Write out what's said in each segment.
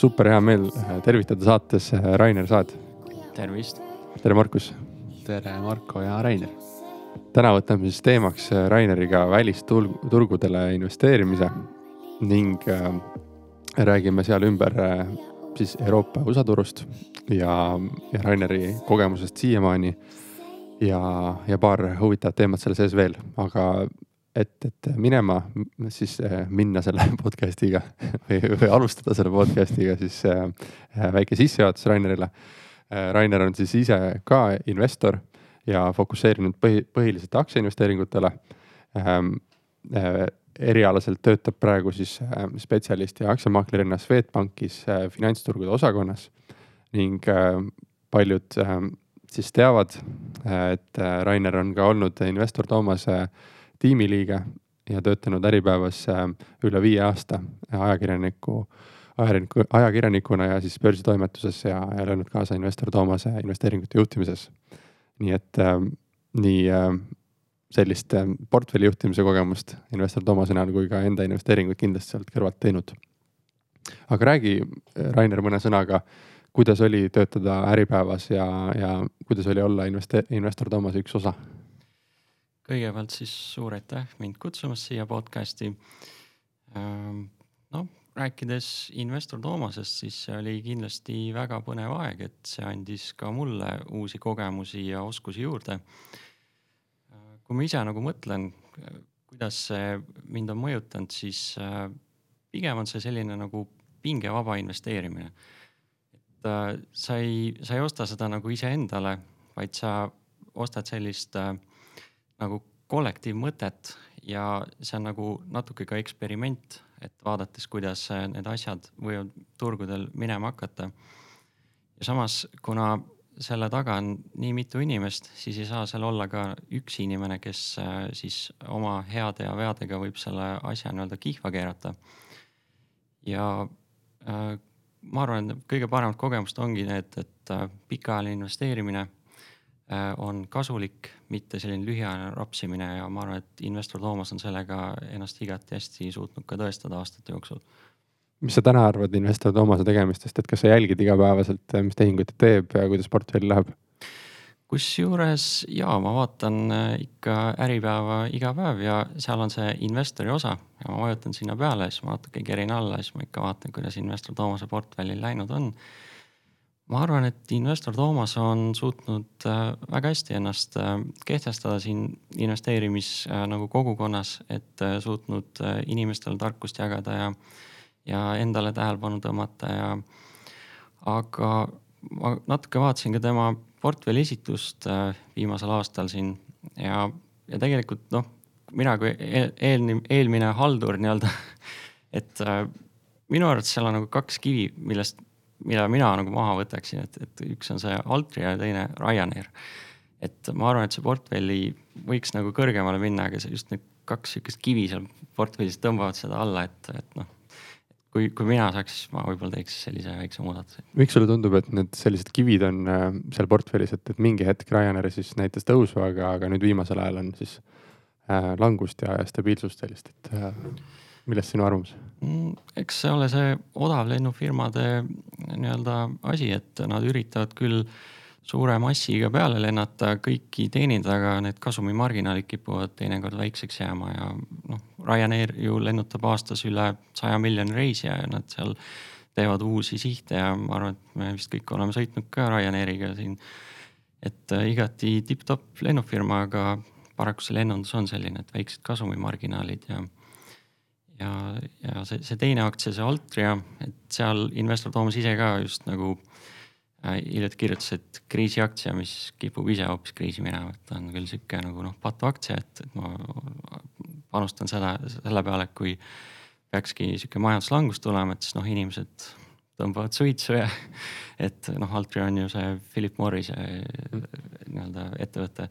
äh, super hea meel äh, tervitada saates äh, Rainer Saad. tervist. tere, Markus. tere, Marko ja Rainer. täna võtame siis teemaks Raineriga välisturgudele investeerimise ning äh, räägime seal ümber äh, siis Euroopa USA turust ja, ja Raineri kogemusest siiamaani. ja, ja paar huvitavat teemat selle sees veel, aga et, et minema siis äh, minna selle podcast'iga või, või alustada selle podcast'iga, siis äh, väike sissejuhatus Rainerile äh,. Rainer on siis ise ka investor ja fokusseerinud põhi, põhiliselt aktsiainvesteeringutele ähm,. Äh, erialaselt töötab praegu siis äh, spetsialist ja aktsiamaaklerina Swedbankis äh, finantsturgude osakonnas ning äh, paljud äh, siis teavad, äh, et äh, Rainer on ka olnud investor Toomase äh, tiimiliige ja töötanud Äripäevas äh, üle viie aasta ajakirjaniku, ajakirjaniku, ajakirjanikuna ja siis börsitoimetuses ja, ja löönud kaasa investor Toomase investeeringute juhtimises. nii et äh, nii äh, sellist äh, portfelli juhtimise kogemust investor Toomase näol kui ka enda investeeringuid kindlasti sealt kõrvalt teinud. aga räägi, Rainer, mõne sõnaga, kuidas oli töötada Äripäevas ja, ja kuidas oli olla investe-, investor Toomase üks osa kõigepealt siis suur aitäh mind kutsumast siia podcast'i. noh, rääkides investor Toomasest, siis see oli kindlasti väga põnev aeg, et see andis ka mulle uusi kogemusi ja oskusi juurde. kui ma ise nagu mõtlen, kuidas see mind on mõjutanud, siis pigem on see selline nagu pingevaba investeerimine. et sa ei, sa ei osta seda nagu iseendale, vaid sa ostad sellist äh, nagu kollektiivmõtet ja see on nagu natuke ka eksperiment, et vaadates, kuidas need asjad võivad turgudel minema hakata. ja samas, kuna selle taga on nii mitu inimest, siis ei saa seal olla ka üks inimene, kes äh, siis oma heade ja veadega võib selle asja nii-öelda kihva keerata. ja äh, ma arvan, et kõige paremad kogemused ongi need, et äh, pikaajaline investeerimine on kasulik, mitte selline lühiajaline rapsimine ja ma arvan, et investor Toomas on sellega ennast igati hästi suutnud ka tõestada aastate jooksul. mis sa täna arvad investor Toomase tegemistest, et kas sa jälgid igapäevaselt, mis tehinguid ta teeb ja kuidas portfell läheb? kusjuures ja ma vaatan äh, ikka Äripäeva iga päev ja seal on see investori osa ja ma vajutan sinna peale, siis ma natuke kerin alla, siis ma ikka vaatan, kuidas investor Toomase portfellil läinud on ma arvan, et investor Toomas on suutnud äh, väga hästi ennast äh, kehtestada siin investeerimis äh, nagu kogukonnas, et suutnud inimestele tarkust jagada ja, ja endale tähelepanu tõmmata ja. aga ma natuke vaatasin ka tema portfelli esitust viimasel aastal siin ja, ja tegelikult noh, mina kui eel, eelmine, eelmine haldur nii-öelda, et minu arvates seal on nagu kaks kivi, millest mida mina nagu maha võtaksin, et, et üks on see Altria ja teine Ryanair. et ma arvan, et see portfelli võiks nagu kõrgemale minna, aga see just need kaks sihukest kivi seal portfellis tõmbavad seda alla, et, et noh. kui, kui mina saaks, siis ma võib-olla teeks sellise väikse muudatuse. miks sulle tundub, et need sellised kivid on äh, seal portfellis, et, et mingi hetk Ryanair siis näitas tõusu, aga, aga nüüd viimasel ajal on siis äh, langust ja, ja stabiilsust sellist, et äh, milles sinu arvamus? Mm, eks see ole see odavlennufirmade nii-öelda asi, et nad üritavad küll suure massiga peale lennata, kõiki teenindada, aga need kasumimarginaalid kipuvad teinekord väikseks jääma ja noh, Ryanair ju lennutab aastas üle saja miljoni reisija ja nad seal teevad uusi sihte ja ma arvan, et me vist kõik oleme sõitnud ka Ryanairiga siin. et äh, igati tipp-topp lennufirma, aga paraku see lennundus on selline, et väiksed kasumimarginaalid ja ja, ja see, see teine aktsia, see Altria, et seal investor Toomas ise ka just nagu äh, hiljuti kirjutas, et kriisiaktsia, mis kipub ise hoopis kriisi minema, et ta on küll sihuke nagu noh, patuaktsia, et, et ma panustan seda, selle peale, et kui peakski sihuke majanduslangus tulema, et siis noh, inimesed tõmbavad suitsu ja et noh, Altria on ju see Philip Morrise nii-öelda ettevõte.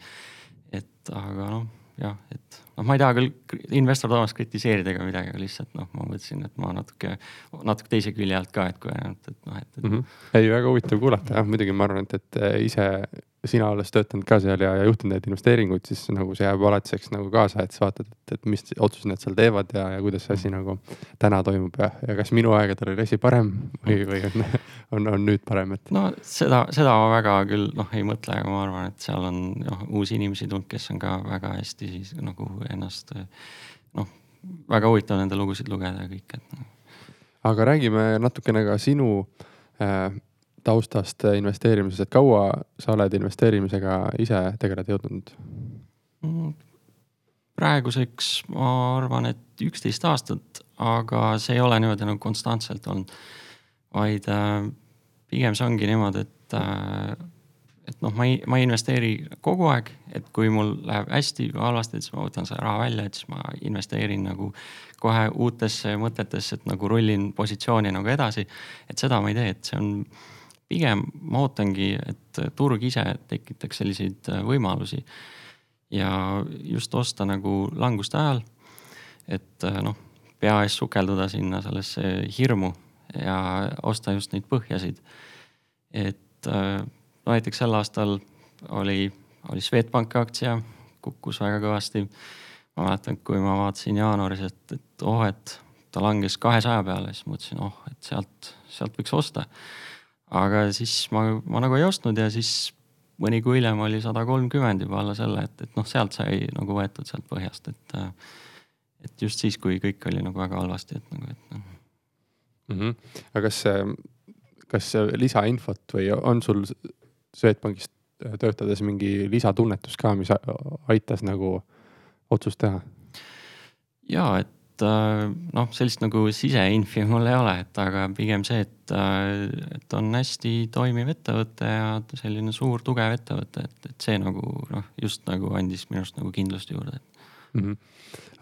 et aga noh jah, et noh, ma ei taha küll investor Toomas kritiseerida ega midagi, aga lihtsalt noh, ma mõtlesin, et ma natuke, natuke teise külje alt ka, et kui ainult, et noh, et, et mm. -hmm. ei, väga huvitav kuulata jah, muidugi ma arvan, et, et ise sina olles töötanud ka seal ja, ja juhtinud neid investeeringuid, siis nagu see jääb alatiseks nagu kaasa, et sa vaatad, et, et mis otsuseid nad seal teevad ja, ja kuidas see asi nagu täna toimub ja, ja kas minu aegadel oli asi parem või, või on, on, on nüüd parem, et. no seda, seda ma väga küll noh, ei mõtle, aga ma arvan, et seal on noh, uusi inimesi tulnud, kes on ka väga hästi siis nagu ennast noh, väga huvitav nende lugusid lugeda ja kõik, et. Noh. aga räägime natukene ka sinu äh, taustast investeerimises, et kaua sa oled investeerimisega ise tegeleda jõudnud? praeguseks ma arvan, et üksteist aastat, aga see ei ole niimoodi nagu konstantselt olnud. vaid äh, pigem see ongi niimoodi, et äh,, et noh, ma ei, ma ei investeeri kogu aeg, et kui mul läheb hästi või halvasti, et siis ma võtan selle raha välja, et siis ma investeerin nagu kohe uutesse mõtetesse, et nagu rullin positsiooni nagu edasi. et seda ma ei tee, et see on pigem ma ootangi, et turg ise tekitaks selliseid äh, võimalusi. ja just osta nagu languste ajal, et äh, noh, pea ees sukelduda sinna sellesse hirmu ja osta just neid põhjasid. et äh, no näiteks sel aastal oli, oli Swedbanki aktsia, kukkus väga kõvasti. ma mäletan, kui ma vaatasin jaanuaris, et, et oh, et ta langes kahesaja peale, siis mõtlesin, oh, et sealt, sealt võiks osta aga siis ma, ma nagu ei ostnud ja siis mõni kuu hiljem oli sada kolmkümmend juba alla selle, et, et noh, sealt sai nagu võetud sealt põhjast, et. et just siis, kui kõik oli nagu väga halvasti, et nagu, et noh mm -hmm.. aga kas, kas lisainfot või on sul Swedbankis töötades mingi lisatunnetus ka, mis aitas nagu otsust teha? ja, et äh, noh, sellist nagu siseinfi mul ei ole, et aga pigem see, et, äh, et on hästi toimiv ettevõte ja selline suur tugev ettevõte, et, et see nagu noh, just nagu andis minu arust nagu kindlust juurde mm. -hmm.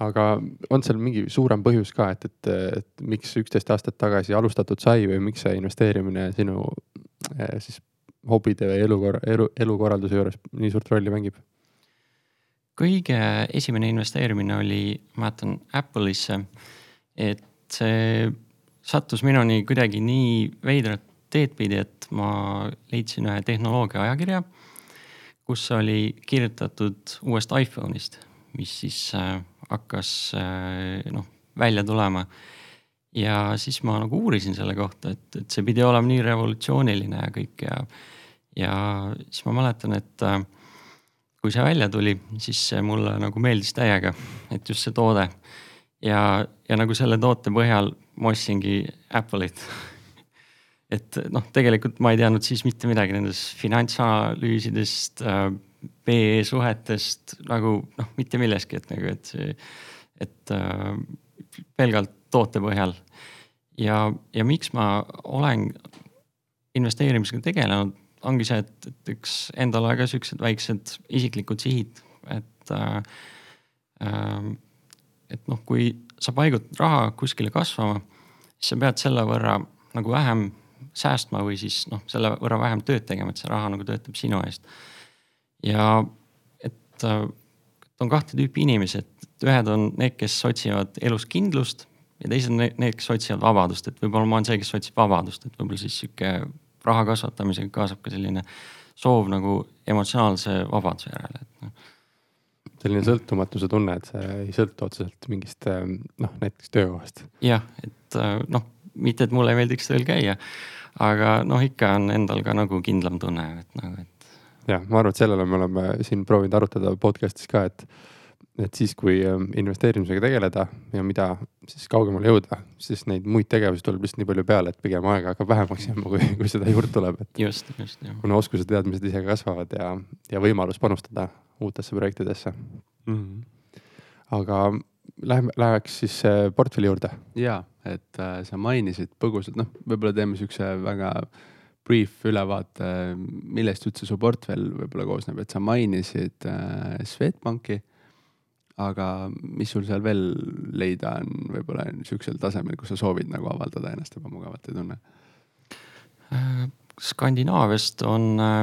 aga on seal mingi suurem põhjus ka, et, et, et miks üksteist aastat tagasi alustatud sai või miks see investeerimine sinu siis hobide või elukorra, elu, elukorralduse juures nii suurt rolli mängib? kõige esimene investeerimine oli, ma mäletan Apple'isse. et see sattus minuni kuidagi nii veidrat teed pidi, et ma leidsin ühe tehnoloogia ajakirja, kus oli kirjutatud uuest iPhone'ist, mis siis äh, hakkas äh, noh välja tulema. ja siis ma nagu uurisin selle kohta, et, et see pidi olema nii revolutsiooniline ja kõik ja, ja siis ma mäletan, et äh, kui see välja tuli, siis see mulle nagu meeldis täiega, et just see toode. ja, ja nagu selle toote põhjal ma ostsingi Apple'it et noh, tegelikult ma ei teadnud siis mitte midagi nendest finantsanalüüsidest äh,, PE suhetest nagu noh, mitte millestki, et nagu, et see, et äh, pelgalt toote põhjal. ja, ja miks ma olen investeerimisega tegelenud ongi see, et, et üks endale ka siuksed väiksed isiklikud sihid, et äh,. Äh, et noh, kui sa paigutad raha kuskile kasvama, siis sa pead selle võrra nagu vähem säästma või siis noh, selle võrra vähem tööd tegema, et see raha nagu töötab sinu eest. ja et äh, on kahte tüüpi inimesi, et ühed on need, kes otsivad elus kindlust ja teised on need, kes otsivad vabadust, et võib-olla ma olen see, kes otsib vabadust, et võib-olla siis sihuke raha kasvatamisega kaasab ka selline soov nagu emotsionaalse vabaduse järele, et noh selline sõltumatuse tunne, et see ei sõltu otseselt mingist ähm, noh, näiteks töökohast. jah, et äh, noh, mitte, et mulle ei meeldiks tööl käia, aga noh, ikka on endal ka nagu kindlam tunne, et nagu, et. jah, ma arvan, et sellele me oleme siin proovinud arutada podcast'is ka, et et siis, kui ähm, investeerimisega tegeleda ja mida siis kaugemale jõuda, siis neid muid tegevusi tuleb lihtsalt nii palju peale, et pigem aega hakkab vähemaks jääma, kui, kui seda juurde tuleb, et. just, just jah. kuna oskused, teadmised ise kasvavad ja, ja võimalus panustada uutesse projektidesse mm. -hmm. aga läheme, läheks siis äh, portfelli juurde. ja, et äh, sa mainisid põgusalt, noh, võib-olla teeme siukse väga brief ülevaate, millest üldse su portfell võib-olla koosneb, et sa mainisid äh, Swedbanki aga mis sul seal veel leida on võib-olla sihukesel tasemel, kus sa soovid nagu avaldada ennast ebamugavalt ei tunne? Skandinaaviast on äh,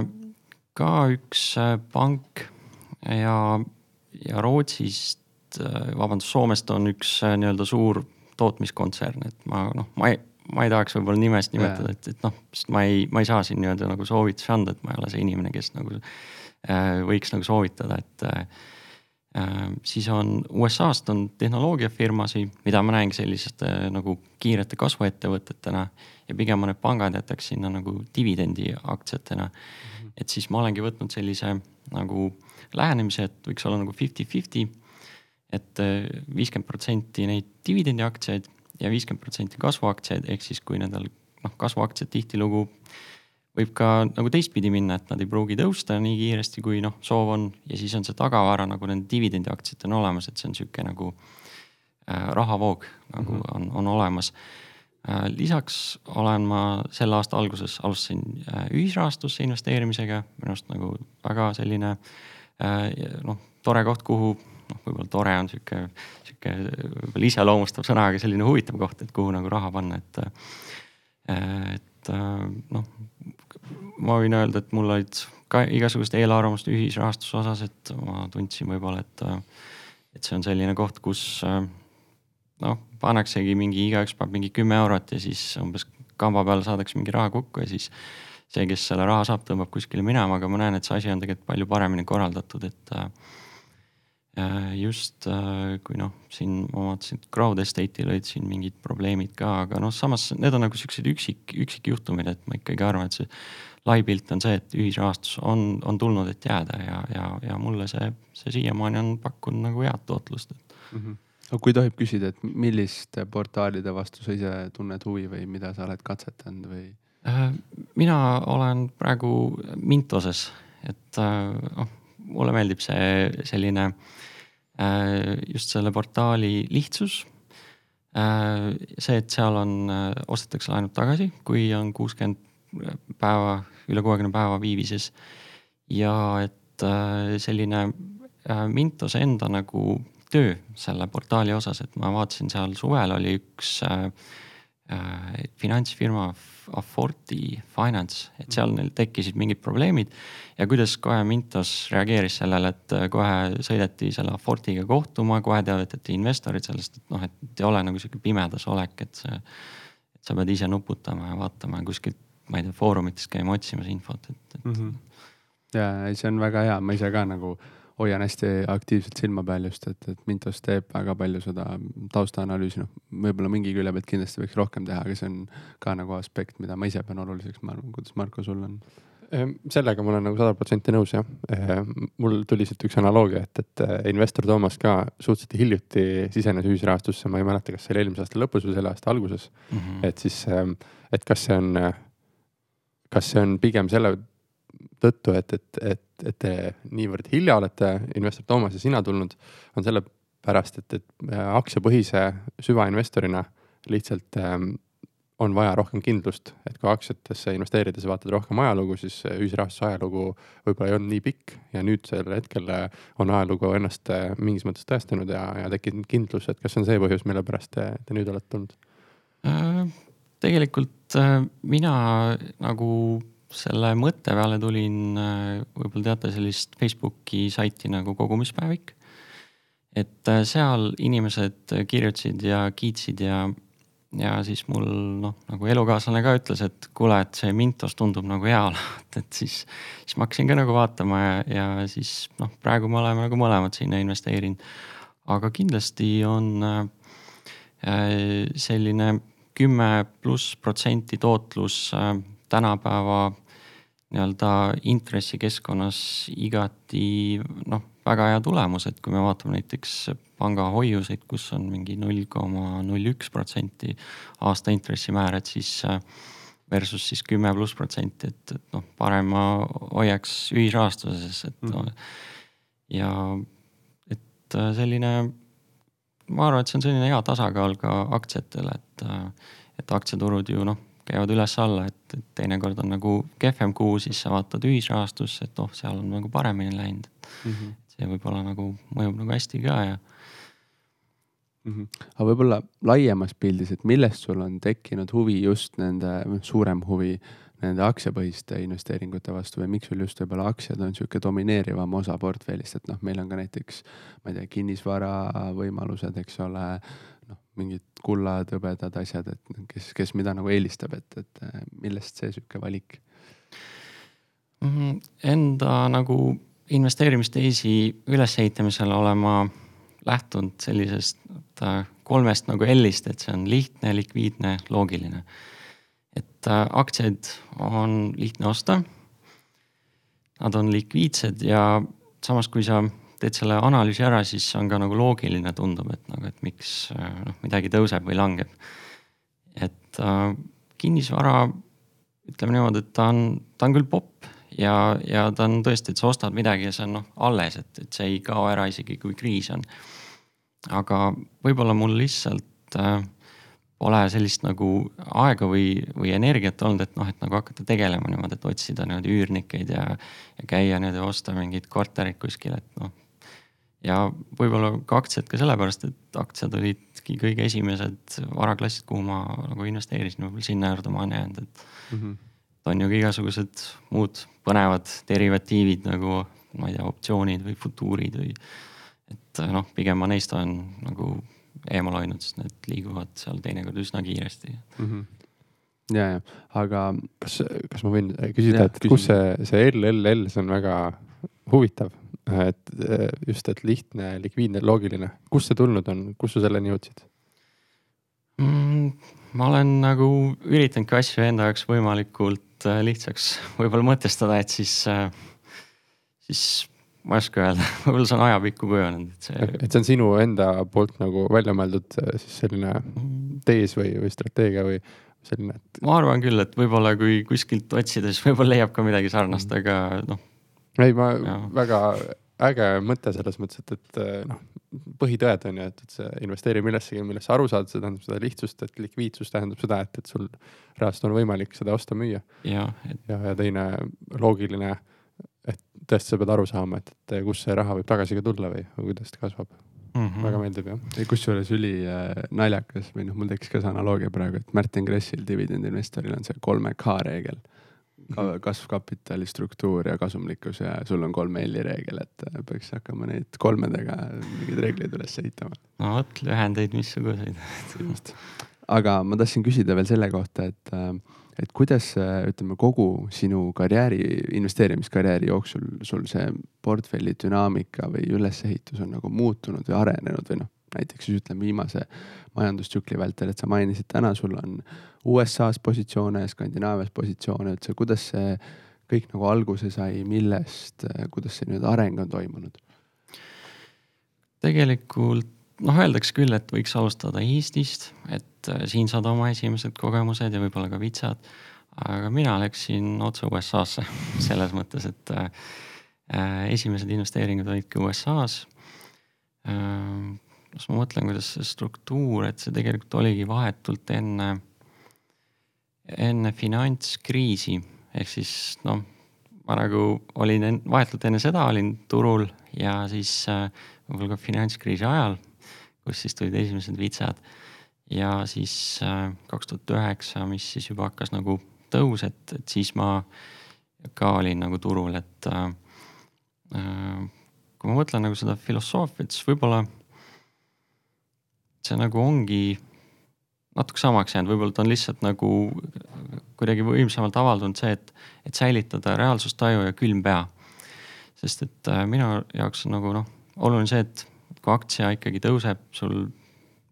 ka üks äh, pank ja, ja Rootsist, äh, vabandust, Soomest on üks nii-öelda suur tootmiskontsern, et ma noh, ma ei, ma ei tahaks võib-olla nimest nimetada, et, et noh, sest ma ei, ma ei saa siin nii-öelda nagu soovitusi anda, et ma ei ole see inimene, kes nagu äh, võiks nagu soovitada, et siis on USA-st on tehnoloogiafirmasid, mida ma näengi selliste äh, nagu kiirete kasvuettevõtetena ja pigem need pangad jätaks sinna nagu dividendiaktsiatena mm. -hmm. et siis ma olengi võtnud sellise nagu lähenemise, et võiks olla nagu fifty-fifty. et äh, viiskümmend protsenti neid dividendiaktsiaid ja viiskümmend protsenti kasvuaktsiaid, ehk siis kui nendel noh, kasvuaktsiad tihtilugu võib ka nagu teistpidi minna, et nad ei pruugi tõusta nii kiiresti, kui noh, soov on ja siis on see tagavara nagu nende dividendiaktsiatel on olemas, et see on sihuke nagu äh, rahavoog nagu mm -hmm. on, on olemas äh,. lisaks olen ma selle aasta alguses alustasin äh, ühisrahastusse investeerimisega, minu arust nagu väga selline äh, noh, tore koht, kuhu noh, võib-olla tore on sihuke, sihuke võib-olla iseloomustav sõna, aga selline huvitav koht, et kuhu nagu raha panna, et äh, et äh, noh, ma võin öelda, et mul olid ka igasugust eelarvamust ühisrahastuse osas, et ma tundsin võib-olla, et, et see on selline koht, kus noh, pannaksegi mingi, igaüks paneb mingi kümme eurot ja siis umbes kamba peal saadakse mingi raha kokku ja siis see, kes selle raha saab, tõmbab kuskile minema, aga ma näen, et see asi on tegelikult palju paremini korraldatud, et äh, just kui noh, siin ma vaatasin, et crowd estate'il olid siin mingid probleemid ka, aga noh, samas need on nagu siuksed üksik, üksikjuhtumid, et ma ikkagi arvan, et see lai pilt on see, et ühisrahastus on, on tulnud, et jääda ja, ja, ja mulle see, see siiamaani on pakkunud nagu head tootlust mm. -hmm. aga kui tohib küsida, et milliste portaalide vastu sa ise tunned huvi või mida sa oled katsetanud või? mina olen praegu Mintoses, et noh, mulle meeldib see selline just selle portaali lihtsus. see, et seal on, ostetakse laenud tagasi, kui on kuuskümmend päeva, üle kuuekümne päeva viivises. ja et selline Mintose enda nagu töö selle portaali osas, et ma vaatasin seal suvel oli üks finantsfirma Afforti Finance, et seal neil tekkisid mingid probleemid ja kuidas kohe Mintos reageeris sellele, et kohe sõideti selle Affortiga kohtuma, kohe teavitati investorid sellest, et noh, et ei ole nagu sihuke pimedas olek, et see, sa pead ise nuputama ja vaatama kuskilt, ma ei tea, foorumitest käima otsimas infot, et, et mm. -hmm. ja ei, see on väga hea, ma ise ka nagu hoian hästi aktiivselt silma peal just, et, et Mintos teeb väga palju seda taustaanalüüsi, noh, võib-olla mingi külje pealt kindlasti võiks rohkem teha, aga see on ka nagu aspekt, mida ma ise pean oluliseks, ma arvan, kuidas Marko, sul on? sellega ma olen nagu sada protsenti nõus jah. mul tuli siit üks analoogia, et, et investor Toomas ka suhteliselt hiljuti sisenes ühisrahastusse, ma ei mäleta, kas see oli eelmise aasta lõpus või selle aasta alguses mm. -hmm. et siis, et kas see on, kas see on pigem selle tõttu, et, et, et, et te niivõrd hilja olete, investor Toomas ja sina tulnud, on sellepärast, et, et aktsiapõhise süvainvestorina lihtsalt ähm, on vaja rohkem kindlust, et kui aktsiatesse investeerides vaatad rohkem ajalugu, siis ühisrahastuse ajalugu võib-olla ei olnud nii pikk ja nüüd sellel hetkel on ajalugu ennast mingis mõttes tõestanud ja, ja tekkinud kindlus, et kas see on see põhjus, mille pärast te, te nüüd olete tulnud? tegelikult mina nagu selle mõtte peale tulin, võib-olla teate sellist Facebooki saiti nagu kogumispäevik. et seal inimesed kirjutasid ja kiitsid ja, ja siis mul noh, nagu elukaaslane ka ütles, et kuule, et see Mintos tundub nagu hea olevat, et siis, siis ma hakkasin ka nagu vaatama ja, ja siis noh, praegu me oleme nagu mõlemad sinna investeerinud. aga kindlasti on äh, selline kümme pluss protsenti tootlus äh, tänapäeva nii-öelda intressikeskkonnas igati noh, väga hea tulemus, et kui me vaatame näiteks pangahoiuseid, kus on mingi null koma null üks protsenti aasta intressimäär, et siis versus siis kümme pluss protsenti, et, et noh, parem ma hoiaks ühisrahastuses, et mm. -hmm. ja et selline, ma arvan, et see on selline hea tasakaal ka aktsiatele, et, et aktsiaturud ju noh käivad üles-alla, et, et teinekord on nagu kehvem kuu, siis sa vaatad ühisrahastusse, et oh, seal on nagu paremini läinud mm. -hmm. see võib-olla nagu mõjub nagu hästi ka ja mm. -hmm. aga võib-olla laiemas pildis, et millest sul on tekkinud huvi just nende, suurem huvi nende aktsiapõhiste investeeringute vastu või miks sul just võib-olla aktsiad on sihuke domineerivam osa portfellist, et noh, meil on ka näiteks, ma ei tea, kinnisvara võimalused, eks ole. Mingid kullad, hõbedad asjad, et kes, kes mida nagu eelistab, et, et äh, millest see sihuke valik? Mhm, enda nagu investeerimisteesi ülesehitamisel olen ma lähtunud sellisest kolmest nagu L-ist, et see on lihtne, likviidne, loogiline. et äh, aktsiaid on lihtne osta. Nad on likviidsed ja samas, kui sa teed selle analüüsi ära, siis on ka nagu loogiline, tundub, et nagu, et miks noh, midagi tõuseb või langeb. et äh, kinnisvara, ütleme niimoodi, et ta on, ta on küll popp ja, ja ta on tõesti, et sa ostad midagi ja see on noh alles, et, et see ei kao ära isegi kui kriis on. aga võib-olla mul lihtsalt äh, pole sellist nagu aega või, või energiat olnud, et noh, et nagu hakata tegelema niimoodi, et otsida niimoodi üürnikeid ja, ja käia niimoodi osta mingit korterit kuskil, et noh. Ja võib-olla ka aktsiad ka sellepärast, et aktsiad olidki kõige esimesed varaklassid, kuhu ma nagu investeerisin, võib-olla sinna juurde ma olen jäänud, et mm. -hmm. on ju ka igasugused muud põnevad derivatiivid nagu ma ei tea, optsioonid või futuurid või. et noh, pigem ma neist olen nagu eemal hoidnud, sest need liiguvad seal teinekord üsna kiiresti mm. -hmm ja, ja, aga kas, kas ma võin küsida, et kus see, see LLL, see on väga huvitav, et just, et lihtne, likviidne, loogiline, kust see tulnud on, kus sa selleni jõudsid mm,? ma olen nagu üritanudki asju enda jaoks võimalikult äh, lihtsaks võib-olla mõtestada, et siis, äh, siis ma ei oska öelda, võib-olla see on ajapikku kujunenud, et see. et see on sinu enda poolt nagu välja mõeldud äh, siis selline tees või, või strateegia või selline et...? ma arvan küll, et võib-olla kui kuskilt otsida, siis võib-olla leiab ka midagi sarnast, aga noh. Ei, ma ja. väga äge mõte selles mõttes, et, et äh, noh, põhitõed on ju, et, et sa investeeri millessegi, millest sa aru saad, see tähendab seda lihtsust, et likviidsus tähendab seda, et, et sul reaalselt on võimalik seda osta-müüa. ja, et... ja, ja teine loogiline et tõesti, sa pead aru saama, et, et kust see raha võib tagasi ka tulla või, või kuidas ta kasvab mm. -hmm. väga meeldib jah. kusjuures üli äh, naljakas või noh, mul tekkis ka see analoogia praegu, et Martin Kressil dividendinvestoril on see kolme K reegel ka. Mhm. kasv, kapitali struktuur ja kasumlikkus ja sul on kolme L-i reegel, et äh, peaks hakkama neid kolmedega mingeid reegleid üles ehitama. no vot, lühendeid missuguseid aga ma tahtsin küsida veel selle kohta, et äh, et kuidas ütleme kogu sinu karjääri, investeerimiskarjääri jooksul sul see portfelli dünaamika või ülesehitus on nagu muutunud või arenenud või noh, näiteks siis ütleme viimase majandustsükli vältel, et sa mainisid täna, sul on USA-s positsioone, Skandinaavias positsioone üldse, kuidas see kõik nagu alguse sai, millest, kuidas see nüüd areng on toimunud? tegelikult noh, öeldakse küll, et võiks alustada Eestist, et äh, siin saad oma esimesed kogemused ja võib-olla ka vitsad. aga mina läksin otse USA-sse selles mõttes, et äh, äh, esimesed investeeringud olidki USA-s äh,. Las ma mõtlen, kuidas see struktuur, et see tegelikult oligi vahetult enne, enne finantskriisi ehk siis noh, ma nagu olin vahetult enne seda olin turul ja siis äh, võib-olla ka finantskriisi ajal kus siis tulid esimesed vitsad. ja siis äh, kaks tuhat üheksa, mis siis juba hakkas nagu tõus, et, et siis ma ka olin nagu turul, et äh, äh, kui ma mõtlen nagu seda filosoofiat, siis võib-olla see nagu ongi natuke samaks jäänud, võib-olla ta on lihtsalt nagu kuidagi võimsamalt avaldunud see, et, et säilitada reaalsustaju ja külm pea. sest et äh, minu jaoks on nagu noh, oluline see, et kui aktsia ikkagi tõuseb sul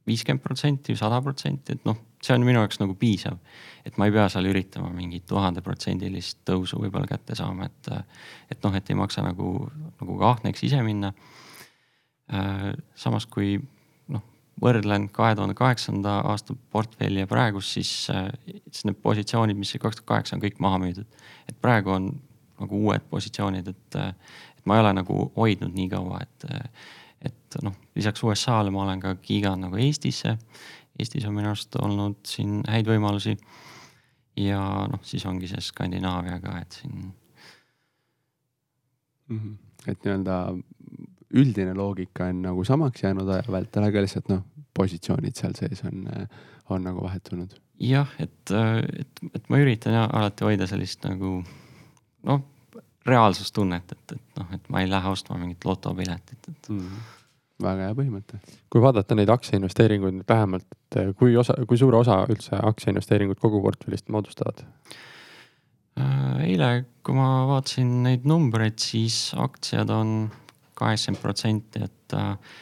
viiskümmend protsenti sada protsenti, et noh, see on minu jaoks nagu piisav. et ma ei pea seal üritama mingit tuhandeprotsendilist tõusu võib-olla kätte saama, et, et noh, et ei maksa nagu, nagu ka ahneks ise minna. samas kui võrdlen kahe tuhande kaheksanda aasta portfelli ja praegust, siis, siis need positsioonid, mis kaks tuhat kaheksa on kõik maha müüdud. et praegu on nagu uued positsioonid, et, et ma ei ole nagu hoidnud nii kaua, et et noh, lisaks USA-le ma olen ka kiiganud nagu Eestisse. Eestis on minu arust olnud siin häid võimalusi. ja noh, siis ongi see Skandinaavia ka, et siin mm. -hmm. et nii-öelda üldine loogika on nagu samaks jäänud aja vältel, aga lihtsalt noh, positsioonid seal sees on, on nagu vahetunud. jah, et, et, et ma üritan jah alati hoida sellist nagu noh, reaalsustunnet, et, et noh, et ma ei lähe ostma mingit lotopiletit, et mm.. väga hea põhimõte. kui vaadata neid aktsiainvesteeringuid nüüd lähemalt, kui osa, kui suure osa üldse aktsiainvesteeringud kogu portfellist moodustavad? Äh, eile, kui ma vaatasin neid numbreid, siis aktsiad on kaheksakümmend protsenti, et äh,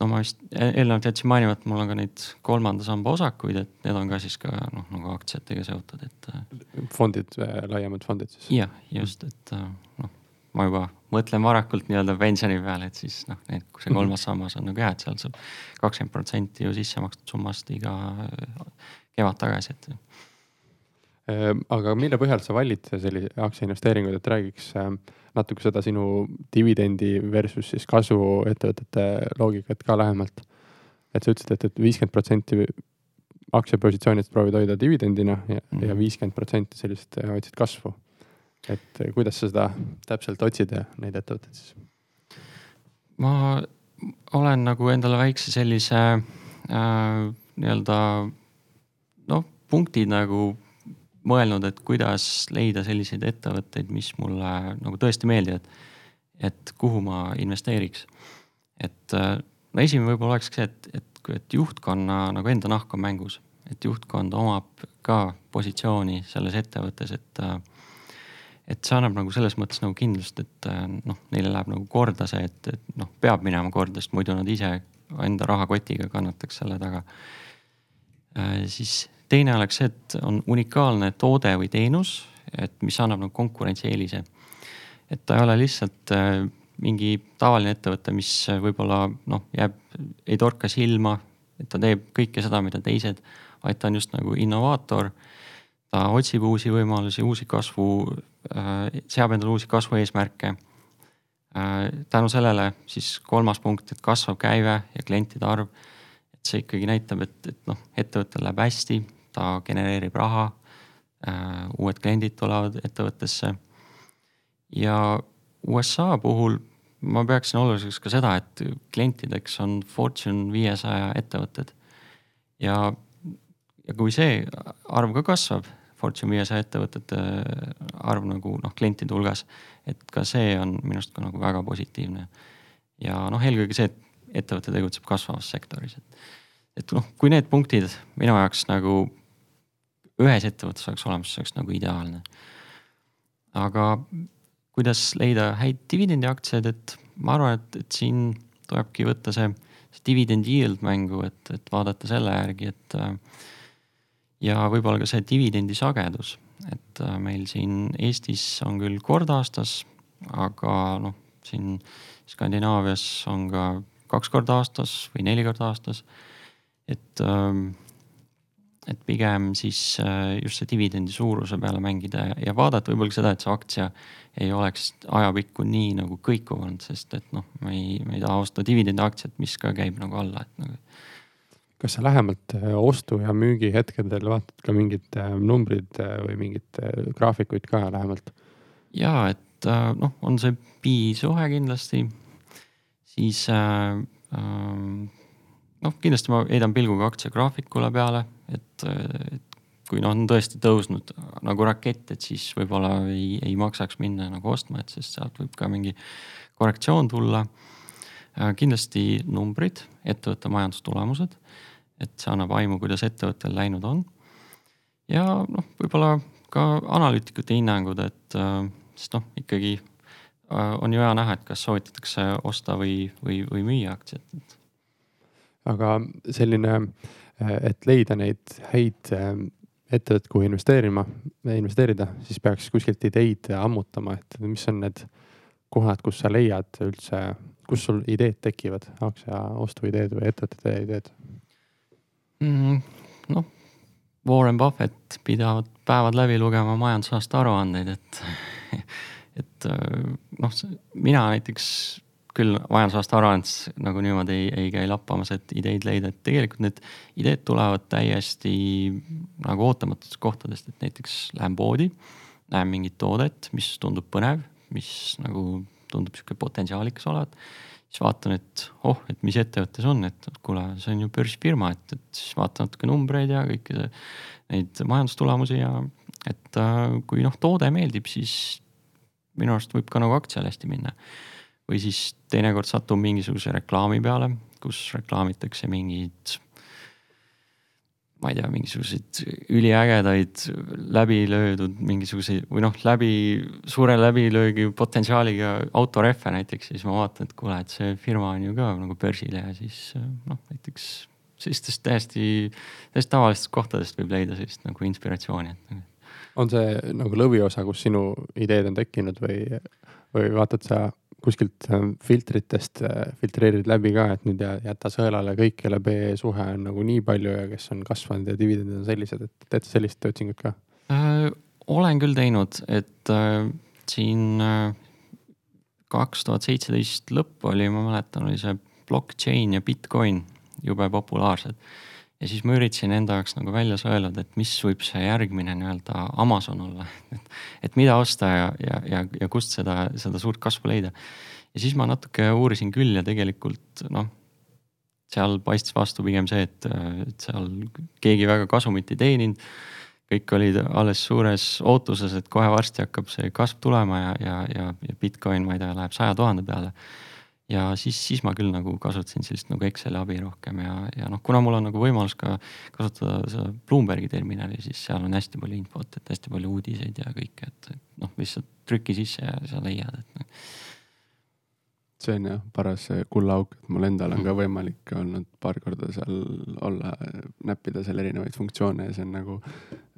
no ma vist eelnevalt jätsin mainimata, mul on ka neid kolmanda samba osakuid, et need on ka siis ka noh, nagu aktsiatega seotud, et. Äh, fondid, äh, laiemad fondid siis? jah, just, et noh, ma juba mõtlen varakult nii-öelda pensioni peale, et siis noh, need, kui see mhm. kolmas sammas on nagu hea, et seal saab kakskümmend protsenti ju sisse makstud summast iga kevad tagasi, et Ehm, aga mille põhjal sa valid sellise aktsiainvesteeringuid, et räägiks ähm, natuke seda sinu dividendi versus siis kasvuettevõtete loogikat ka lähemalt. et sa ütlesid, et, et viiskümmend protsenti aktsiapositsioonidest proovid hoida dividendina ja, mm -hmm. ja viiskümmend protsenti sellist äh, otsid kasvu. et äh, kuidas sa seda täpselt otsid ja neid ettevõtteid siis? ma olen nagu endale väikse sellise äh, nii-öelda noh, punktid nagu mõelnud, et kuidas leida selliseid ettevõtteid, mis mulle nagu tõesti meeldivad. et kuhu ma investeeriks. et no esimene võib-olla olekski see, et, et, et juhtkonna nagu enda nahk on mängus, et juhtkond omab ka positsiooni selles ettevõttes, et et see annab nagu selles mõttes nagu kindlust, et noh, neile läheb nagu korda see, et, et noh, peab minema korda, sest muidu nad ise enda rahakotiga kannataks selle taga. siis teine oleks see, et on unikaalne toode või teenus, et mis annab nagu konkurentsieelise. et ta ei ole lihtsalt äh, mingi tavaline ettevõte, mis võib-olla noh, jääb, ei torka silma, et ta teeb kõike seda, mida teised, vaid ta on just nagu innovaator. ta otsib uusi võimalusi, uusi kasvu, äh, seab endale uusi kasvueesmärke. Äh, tänu sellele siis kolmas punkt, et kasvav käive ja klientide arv. et see ikkagi näitab, et, et noh, ettevõttel läheb hästi ta genereerib raha. Äh, uued kliendid tulevad ettevõttesse. ja USA puhul ma peaksin oluliseks ka seda, et klientideks on Fortune viiesaja ettevõtted. ja, ja kui see arv ka kasvab, Fortune viiesaja ettevõtete arv nagu noh, klientide hulgas, et ka see on minu arust ka nagu väga positiivne. ja noh, eelkõige see, et ettevõte tegutseb kasvavas sektoris, et, et noh, kui need punktid minu jaoks nagu ühes ettevõttes oleks olemas, see oleks nagu ideaalne. aga kuidas leida häid dividendiaktsiaid, et ma arvan, et, et siin tulebki võtta see, see dividend yield mängu, et, et vaadata selle järgi, et. ja võib-olla ka see dividendi sagedus, et meil siin Eestis on küll kord aastas, aga noh, siin Skandinaavias on ka kaks korda aastas või neli korda aastas. et ähm, et pigem siis äh, just see dividendi suuruse peale mängida ja vaadata võib-olla seda, et see aktsia ei oleks ajapikku nii nagu kõikuv olnud, sest et noh, me ei, me ei taha osta dividendiaktsiat, mis ka käib nagu alla, et nagu. kas sa lähemalt äh, ostu ja müügi hetkedel vaatad ka mingid äh, numbrid või mingeid graafikuid ka lähemalt? ja, et noh, on see P-suhe kindlasti, siis äh, äh, noh, kindlasti ma heidan pilguga aktsiagraafikule peale, et, et kui noh, on tõesti tõusnud nagu rakett, et siis võib-olla ei, ei maksaks minna nagu ostma, et sest sealt võib ka mingi korrektsioon tulla. Äh, kindlasti numbrid, ettevõtte majandustulemused, et see annab aimu, kuidas ettevõttel läinud on. ja noh, võib-olla ka analüütikute hinnangud, et äh, sest noh, ikkagi äh, on ju hea näha, et kas soovitatakse osta või, või, või müüa aktsiat, et aga selline, et leida neid häid ähm, ettevõtteid, kuhu investeerima, investeerida, siis peaks kuskilt ideid ammutama, et mis on need kohad, kus sa leiad üldse, kus sul ideed tekivad, aktsia ostuideed või ettevõtete ideed mm,? noh, Warren Buffett pidavat päevad läbi lugema majandusaasta aruandeid, et, et noh, mina näiteks küll majandusaasta aruandes nagu niimoodi ei, ei käi lappamas, et ideid leida, et tegelikult need ideed tulevad täiesti nagu ootamatutest kohtadest, et näiteks lähen poodi, näen mingit toodet, mis tundub põnev, mis nagu tundub sihuke potentsiaalikas olevat. siis vaatan, et oh, et mis ettevõte see on, et kuule, see on ju börsifirma, et, et siis vaatan natuke numbreid ja kõiki neid majandustulemusi ja et äh, kui noh, toode meeldib, siis minu arust võib ka nagu aktsial hästi minna või siis teinekord satun mingisuguse reklaami peale, kus reklaamitakse mingeid ma ei tea, mingisuguseid üliägedaid läbilöödud mingisuguseid või noh, läbi, suure läbilöögi potentsiaaliga autorehve näiteks, siis ma vaatan, et kuule, et see firma on ju ka nagu börsil ja siis noh, näiteks sellistest täiesti, täiesti tavalistest kohtadest võib leida sellist nagu inspiratsiooni, et. Nagu on see nagu lõviosa, kus sinu ideed on tekkinud või, või vaatad sa kuskilt äh, filtritest äh, filtreerid läbi ka, et nüüd jäta sõelale kõik, kelle PE suhe on nagu nii palju ja kes on kasvanud ja dividendid on sellised, et teete sellist otsingut ka äh,? olen küll teinud, et äh, siin äh, kaks tuhat seitseteist lõpp oli, ma mäletan, oli see blockchain ja Bitcoin jube populaarsed. Ja siis ma üritasin enda jaoks nagu välja sõeluda, et mis võib see järgmine nii-öelda Amazon olla. Et, et mida osta ja, ja, ja, ja kust seda, seda suurt kasvu leida. ja siis ma natuke uurisin küll ja tegelikult noh, seal paistis vastu pigem see, et, et seal keegi väga kasumit ei teeninud. Kõik olid alles suures ootuses, et kohe varsti hakkab see kasv tulema ja, ja, ja, ja Bitcoin, ma ei tea, läheb saja tuhande peale ja siis, siis ma küll nagu kasutasin sellist nagu Exceli abi rohkem ja, ja noh, kuna mul on nagu võimalus ka kasutada seda Bloombergi terminali, siis seal on hästi palju infot, et hästi palju uudiseid ja kõike, et noh, lihtsalt trüki sisse ja sa leiad, et noh. see on jah paras kullaauk, et mul endal on ka võimalik olnud paar korda seal olla, näppida seal erinevaid funktsioone ja see on nagu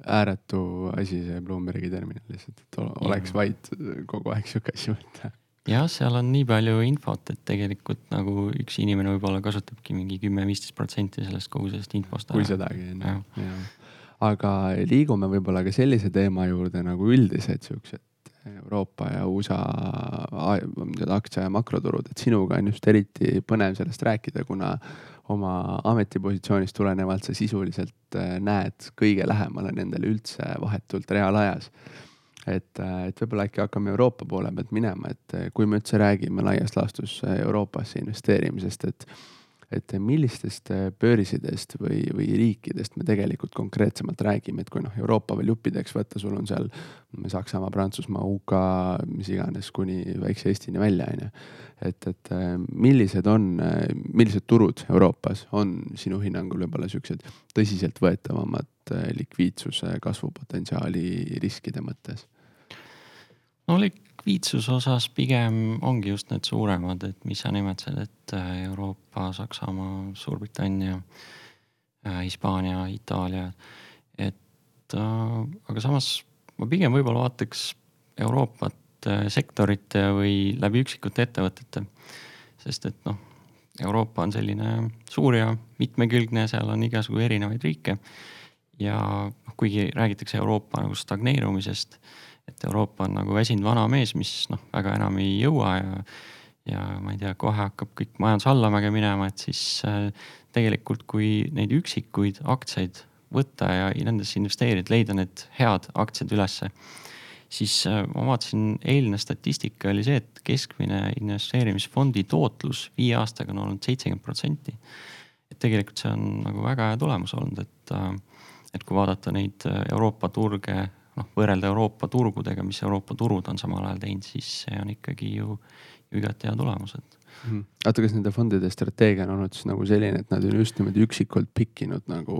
ääretu asi, see Bloombergi terminal lihtsalt, et oleks vaid kogu aeg sihuke asju võtta jah, seal on nii palju infot, et tegelikult nagu üks inimene võib-olla kasutabki mingi kümme-viisteist protsenti sellest kogu sellest infost. kui sedagi on ju, aga liigume võib-olla ka sellise teema juurde nagu üldised siuksed Euroopa ja USA aktsia ja makroturud, et sinuga on just eriti põnev sellest rääkida, kuna oma ametipositsioonist tulenevalt sa sisuliselt äh, näed kõige lähemale nendele üldse vahetult reaalajas et, äh, et võib-olla äkki hakkame Euroopa poole pealt minema, et äh, kui me üldse räägime laias laastus äh, Euroopasse investeerimisest, et, et millistest börsidest või, või riikidest me tegelikult konkreetsemalt räägime, et kui noh, Euroopa veel juppideks võtta, sul on seal Saksamaa, Prantsusmaa, UK, mis iganes, kuni väikse Eestini välja, on ju. et, et millised on, millised turud Euroopas on sinu hinnangul võib-olla siuksed tõsiseltvõetavamad likviidsuse kasvupotentsiaali riskide mõttes no likviidsuse osas pigem ongi just need suuremad, et mis sa nimetasid, et äh, Euroopa, Saksamaa, Suurbritannia, äh, Hispaania, Itaalia. et äh, aga samas ma pigem võib-olla vaataks Euroopat sektorite või läbi üksikute ettevõtete. sest et noh, Euroopa on selline suur ja mitmekülgne, seal on igasugu erinevaid riike. ja noh, kuigi räägitakse Euroopa nagu stagneerumisest et Euroopa on nagu väsinud vana mees, mis noh, väga enam ei jõua ja, ja ma ei tea, kohe hakkab kõik majandus allamäge minema, et siis äh, tegelikult, kui neid üksikuid aktsiaid võtta ja nendesse investeerida, leida need head aktsiad ülesse, siis äh, ma vaatasin, eilne statistika oli see, et keskmine investeerimisfondi tootlus viie aastaga on olnud seitsekümmend protsenti. et tegelikult see on nagu väga hea tulemus olnud, et, äh, et kui vaadata neid Euroopa turge noh, võrrelda Euroopa turgudega, mis Euroopa turud on samal ajal teinud, siis see on ikkagi ju, ju igati hea tulemus, et mm.. oota, kas nende fondide strateegia on olnud siis nagu selline, et nad on just niimoodi üksikult pikkinud nagu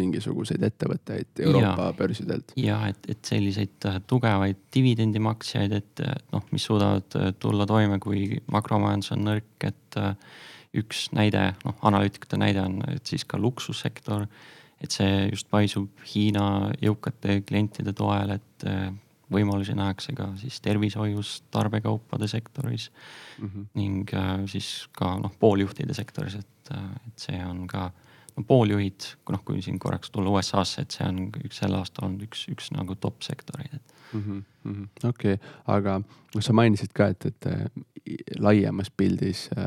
mingisuguseid ettevõtteid Euroopa ja, börsidelt? ja et, et selliseid äh, tugevaid dividendimaksjaid, et noh, mis suudavad äh, tulla toime, kui makromajandus on nõrk, et äh, üks näide, noh, analüütikute näide on, et siis ka luksussektor et see just paisub Hiina jõukate klientide toel, et äh, võimalusi nähakse ka siis tervishoius, tarbekaupade sektoris mm -hmm. ning äh, siis ka noh, pooljuhtide sektoris, et, äh, et see on ka no pooljuhid, noh, kui siin korraks tulla USA-sse, et see on üks sel aastal olnud üks, üks nagu top sektoreid, et mm -hmm.. okei aga sa mainisid ka, et, et laiemas pildis äh,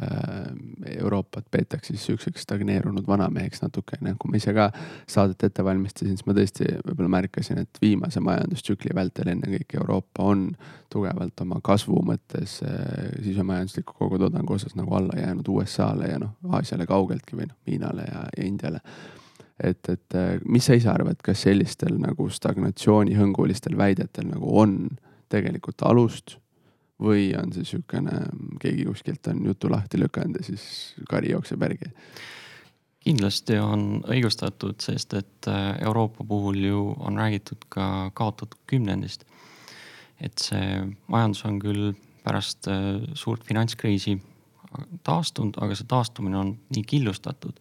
Euroopat peetakse siis sihukeseks stagneerunud vanameheks natukene. kui ma ise ka saadet ette valmistasin, siis ma tõesti võib-olla märkasin, et viimase majandustsükli vältel ennekõike Euroopa on tugevalt oma kasvu mõttes äh, sisemajandusliku kogutoodangu osas nagu alla jäänud USA-le ja noh, Aasiale kaugeltki või noh, Hiinale ja, ja Indiale et, et äh, mis sa ise arvad, kas sellistel nagu stagnatsioonihõngulistel väidetel nagu on tegelikult alust või on see sihukene, keegi kuskilt on jutu lahti lükanud ja siis kari jookseb järgi? kindlasti on õigustatud, sest et äh, Euroopa puhul ju on räägitud ka kaotatud kümnendist. et see majandus on küll pärast äh, suurt finantskriisi taastunud, aga see taastumine on nii killustatud.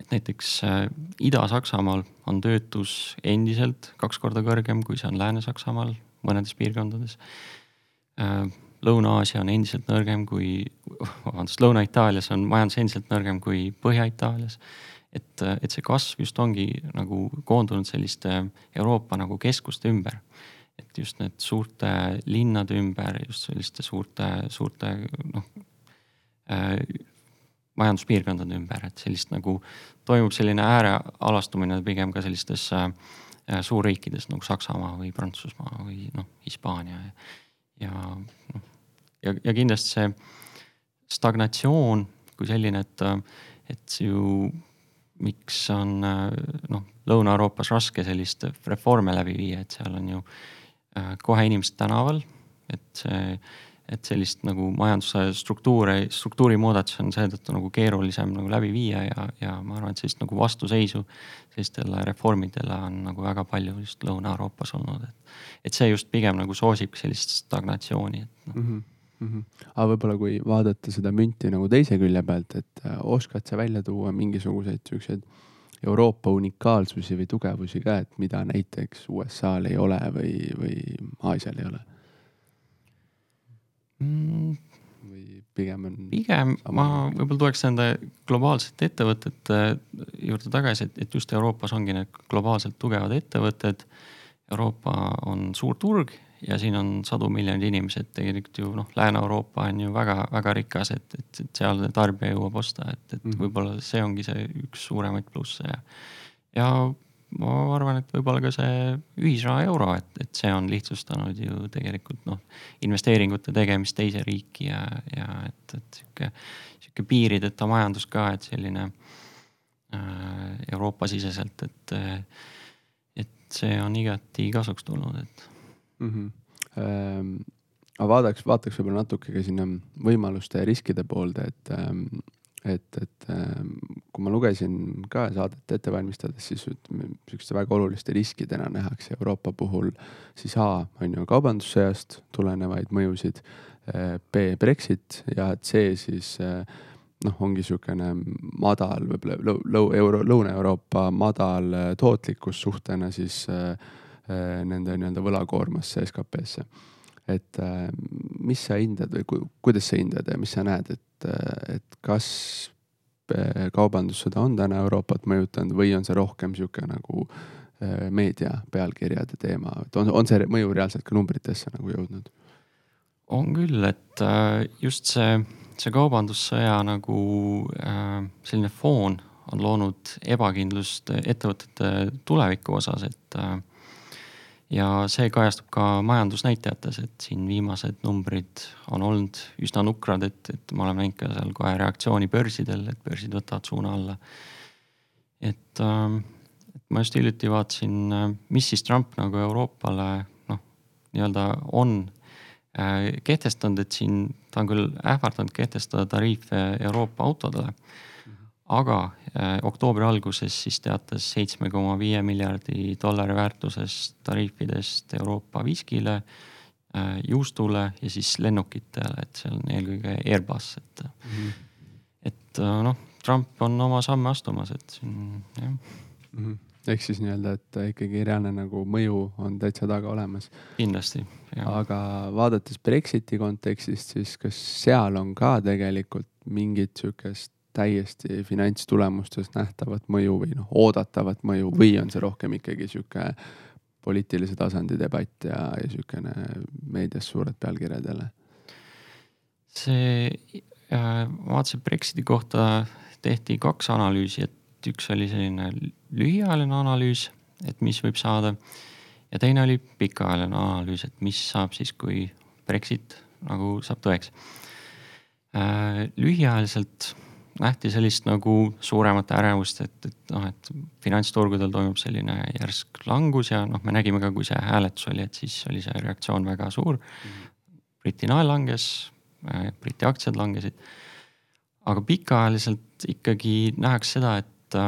et näiteks äh, Ida-Saksamaal on töötus endiselt kaks korda kõrgem, kui see on Lääne-Saksamaal mõnedes piirkondades Lõuna-Aasia on endiselt nõrgem kui, vabandust, Lõuna-Itaalias on majandus endiselt nõrgem kui Põhja-Itaalias. et, et see kasv just ongi nagu koondunud selliste Euroopa nagu keskuste ümber. et just need suurte linnade ümber, just selliste suurte, suurte noh äh, majanduspiirkondade ümber, et sellist nagu toimub selline äärealastumine pigem ka sellistes äh, suurriikides nagu Saksamaa või Prantsusmaa või noh, Hispaania ja, ja noh ja, ja kindlasti see stagnatsioon kui selline, et, et ju miks on noh, Lõuna-Euroopas raske sellist reforme läbi viia, et seal on ju kohe inimesed tänaval, et see, et sellist nagu majanduse struktuure, struktuurimuudatusi on seetõttu nagu keerulisem nagu läbi viia ja, ja ma arvan, et sellist nagu vastuseisu sellistele reformidele on nagu väga palju just Lõuna-Euroopas olnud, et. et see just pigem nagu soosib sellist stagnatsiooni, et noh mm -hmm mm. -hmm. aga võib-olla, kui vaadata seda münti nagu teise külje pealt, et äh, oskad sa välja tuua mingisuguseid siukseid Euroopa unikaalsusi või tugevusi ka, et mida näiteks USA-l ei ole või, või Aasial ei ole mm.? või pigem on? pigem ma võib-olla tuleks nende globaalsete ettevõtete juurde tagasi, et, et just Euroopas ongi need globaalselt tugevad ettevõtted. Euroopa on suur turg ja siin on sadu miljoneid inimesi, et tegelikult ju noh, Lääne-Euroopa on ju väga-väga rikas, et, et, et seal tarbija jõuab osta, et, et mm -hmm. võib-olla see ongi see üks suuremaid plusse ja. ja ma arvan, et võib-olla ka see ühisraha euro, et, et see on lihtsustanud ju tegelikult noh, investeeringute tegemist teise riiki ja, ja et, et sihuke, sihuke piirideta majandus ka, et selline äh, Euroopa-siseselt, et, et see on igati kasuks tulnud, et mm. -hmm. Ähm, aga vaadaks, vaataks võib-olla natuke ka sinna võimaluste ja riskide poolde, et ähm, et, et ähm, kui ma lugesin ka saadet ette valmistades, siis ütleme, sihukeste väga oluliste riskidena nähakse Euroopa puhul siis A on ju kaubandussõjast tulenevaid mõjusid, äh, B Brexit ja C siis äh, noh, ongi niisugune madal võib-olla lõu-, euro, Lõuna-Euroopa madal äh, tootlikkus suhtena siis Äh, nende nii-öelda võlakoormasse SKP-sse. Et äh, mis sa hindad või ku, kuidas sa hindad ja mis sa näed, et, äh, et kas kaubandussõda on täna Euroopat mõjutanud või on see rohkem sihuke nagu meedia pealkirjade teema, et on, on see mõju reaalselt ka numbritesse nagu jõudnud? on küll, et just see, see kaubandussõja nagu selline foon on loonud ebakindlust ettevõtete tuleviku osas, et ja see kajastub ka majandusnäitajates, et siin viimased numbrid on olnud üsna nukrad, et, et me oleme näinud ka seal kohe reaktsiooni börsidel, et börsid võtavad suuna alla. et, äh, ma just hiljuti vaatasin, äh, mis siis Trump nagu Euroopale noh, nii-öelda on äh, kehtestanud, et siin ta on küll ähvardanud kehtestada tariife Euroopa autodele aga äh, oktoobri alguses siis teatas seitsme koma viie miljardi dollari väärtusest tariifidest Euroopa viskile äh,, juustule ja siis lennukitele, et see on eelkõige Airbus, et mm, -hmm. et äh, noh, Trump on oma samme astumas, et siin jah mm -hmm ehk siis nii-öelda, et ikkagi reaalne nagu mõju on täitsa taga olemas. kindlasti. aga vaadates Brexiti kontekstist, siis kas seal on ka tegelikult mingit sihukest täiesti finantstulemustest nähtavat mõju või noh, oodatavat mõju või on see rohkem ikkagi sihuke poliitilise tasandi debatt ja, ja sihukene meedias suured pealkirjad jälle? see äh,, vaatasin Brexiti kohta tehti kaks analüüsi, et üks oli selline lühiajaline analüüs, et mis võib saada ja teine oli pikaajaline analüüs, et mis saab siis, kui Brexit nagu saab tõeks äh,. lühiajaliselt nähti sellist nagu suuremat ärevust, et, et noh, et finantsturgudel toimub selline järsk langus ja noh, me nägime ka, kui see hääletus oli, et siis oli see reaktsioon väga suur. Briti nael langes, Briti aktsiad langesid. aga pikaajaliselt ikkagi nähakse seda, et,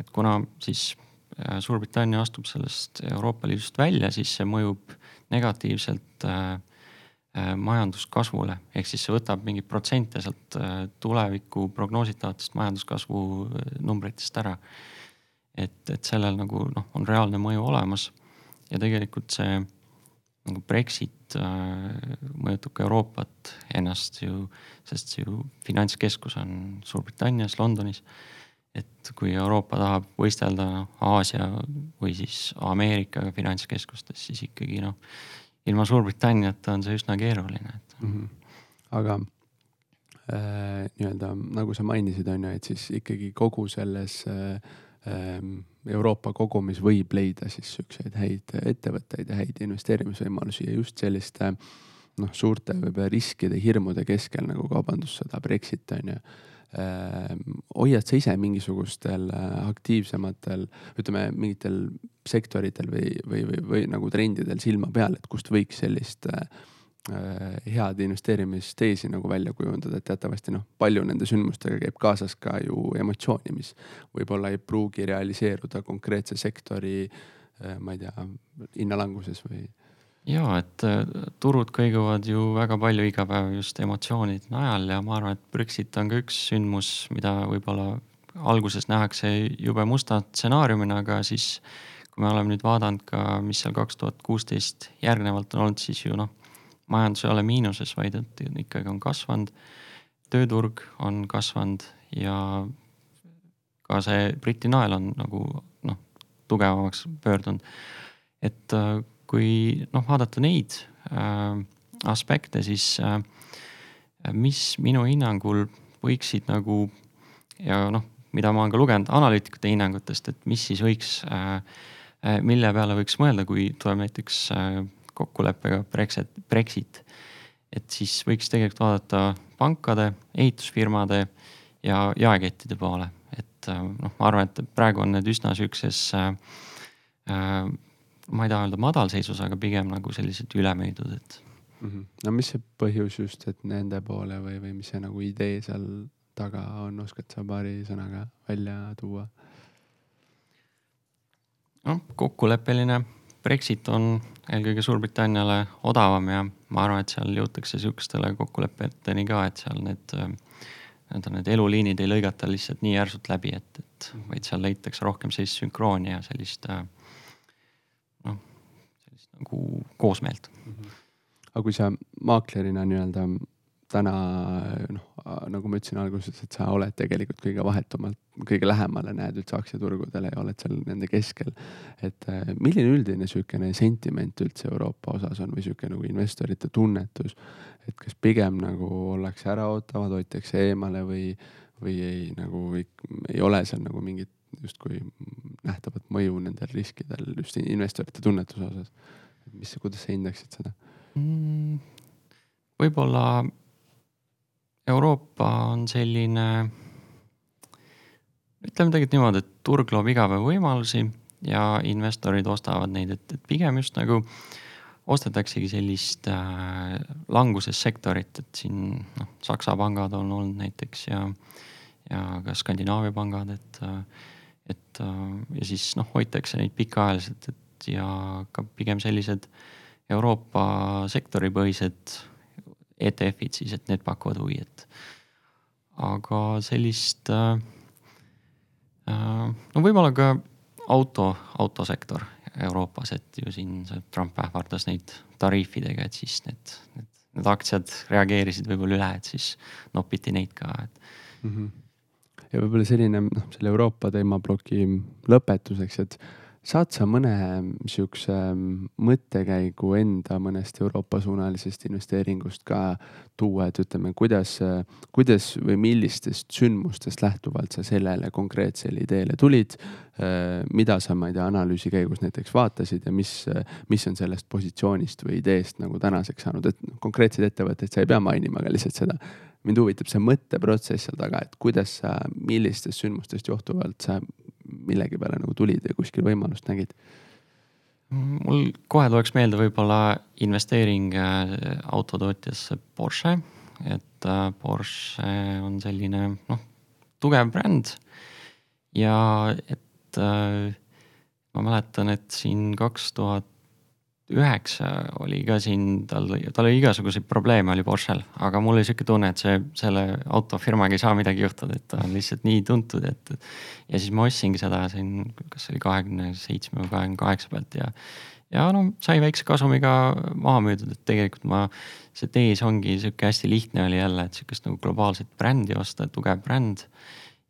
et kuna siis Suurbritannia astub sellest Euroopa Liidust välja, siis see mõjub negatiivselt äh, Äh, majanduskasvule, ehk siis see võtab mingeid protsente sealt äh, tuleviku prognoositavatest majanduskasvu äh, numbritest ära. et, et sellel nagu noh, on reaalne mõju olemas ja tegelikult see nagu Brexit mõjutab ka Euroopat ennast ju, sest see ju finantskeskus on Suurbritannias, Londonis. et kui Euroopa tahab võistelda Aasia või siis Ameerikaga finantskeskustes, siis ikkagi noh ilma Suurbritanniata on see üsna keeruline, et mm. -hmm. aga äh, nii-öelda nagu sa mainisid, on ju, et siis ikkagi kogu selles äh, ähm, Euroopa kogumis võib leida siis siukseid häid ettevõtteid ja häid investeerimisvõimalusi ja just selliste noh, suurte võib-olla riskide, hirmude keskel nagu kaubandussõda, Brexit on ju hoiad sa ise mingisugustel äh, aktiivsematel, ütleme mingitel sektoritel või, või, või, või nagu trendidel silma peal, et kust võiks sellist äh, äh, head investeerimisteesi nagu välja kujundada, et teatavasti noh, palju nende sündmustega käib kaasas ka ju emotsiooni, mis võib-olla ei pruugi realiseeruda konkreetse sektori, ma ei tea, hinnalanguses või ja et äh, turud kõiguvad ju väga palju iga päev just emotsioonide najal ja ma arvan, et Brexit on ka üks sündmus, mida võib-olla alguses nähakse jube musta stsenaariumina, aga siis kui me oleme nüüd vaadanud ka, mis seal kaks tuhat kuusteist järgnevalt on olnud, siis ju noh, majandus ei ole miinuses, vaid et ikkagi on kasvanud. tööturg on kasvanud ja ka see Briti nael on nagu noh, tugevamaks pöördunud. et äh, kui noh, vaadata neid äh, aspekte, siis äh, mis minu hinnangul võiksid nagu ja noh, mida ma olen ka lugenud analüütikute hinnangutest, et mis siis võiks äh,, äh mille peale võiks mõelda, kui tuleb näiteks äh, kokkuleppega Brexit, Brexit. et siis võiks tegelikult vaadata pankade, ehitusfirmade ja jaekettide poole, et äh, noh, ma arvan, et praegu on need üsna sihukeses äh, äh, ma ei taha öelda madalseisus, aga pigem nagu sellised ülemüüdud, et mm. -hmm. no mis see põhjus just, et nende poole või, või mis see nagu idee seal taga on, oskad sa paari sõnaga välja tuua? noh, kokkuleppeline Brexit on eelkõige Suurbritanniale odavam ja ma arvan, et seal jõutakse sihukestele kokkulepeteni ka, et seal need nii-öelda need eluliinid ei lõigata lihtsalt nii järsult läbi, et, et mhm. vaid seal leitakse rohkem sellist sünkrooni ja sellist äh, nagu koosmeelt mm. -hmm. aga kui sa maaklerina nii-öelda täna noh, nagu ma ütlesin alguses, et sa oled tegelikult kõige vahetumalt, kõige lähemale näed üldse aktsiaturgudele ja oled seal nende keskel. et äh, milline üldine sihukene sentiment üldse Euroopa osas on või sihuke nagu investorite tunnetus, et kas pigem nagu ollakse äraootavad, hoitakse eemale või, või ei nagu ei, ei ole seal nagu mingit justkui nähtavat mõju nendel riskidel just investorite tunnetuse osas mis, kuidas sa hindaksid seda mm,? võib-olla Euroopa on selline, ütleme tegelikult niimoodi, et turg loob iga päev võimalusi ja investorid ostavad neid, et, et pigem just nagu ostetaksegi sellist äh, languses sektorit, et siin noh, Saksa pangad on olnud näiteks ja, ja ka Skandinaavia pangad, et, et äh, ja siis noh, hoitakse neid pikaajaliselt, et ja ka pigem sellised Euroopa sektoripõhised ETF-id siis, et need pakuvad huvi, et aga sellist äh,. äh no võib-olla ka auto, autosektor Euroopas, et ju siin see Trump ähvardas neid tariifidega, et siis need, need, need aktsiad reageerisid võib-olla üle, et siis nopiti neid ka, et mm. -hmm. ja võib-olla selline noh, selle Euroopa teemaploki lõpetuseks, et saad sa mõne sihukese mõttekäigu enda mõnest Euroopa suunalisest investeeringust ka tuua, et ütleme, kuidas, kuidas või millistest sündmustest lähtuvalt sa sellele konkreetsele ideele tulid? mida sa, ma ei tea, analüüsi käigus näiteks vaatasid ja mis, mis on sellest positsioonist või ideest nagu tänaseks saanud, et konkreetseid ettevõtteid sa ei pea mainima, aga lihtsalt seda mind huvitab see mõtteprotsess seal taga, et kuidas sa, millistest sündmustest johtuvalt sa millegi peale nagu tulid ja kuskil võimalust nägid? mul kohe tuleks meelde võib-olla investeering äh, autotootjasse Porsche, et äh, Porsche on selline noh, tugev bränd. ja et äh, ma mäletan, et siin kaks tuhat üheksa oli ka siin, tal, tal oli igasuguseid probleeme oli Porschel, aga mul oli sihuke tunne, et see, selle autofirmaga ei saa midagi juhtuda, et ta on lihtsalt nii tuntud, et. ja siis ma ostsingi seda siin, kas see oli kahekümne seitsme või kahekümne kaheksa pealt ja. ja no sai väikse kasumiga maha müüdud, et tegelikult ma, see tees ongi sihuke hästi lihtne oli jälle, et sihukest nagu globaalset brändi osta, tugev bränd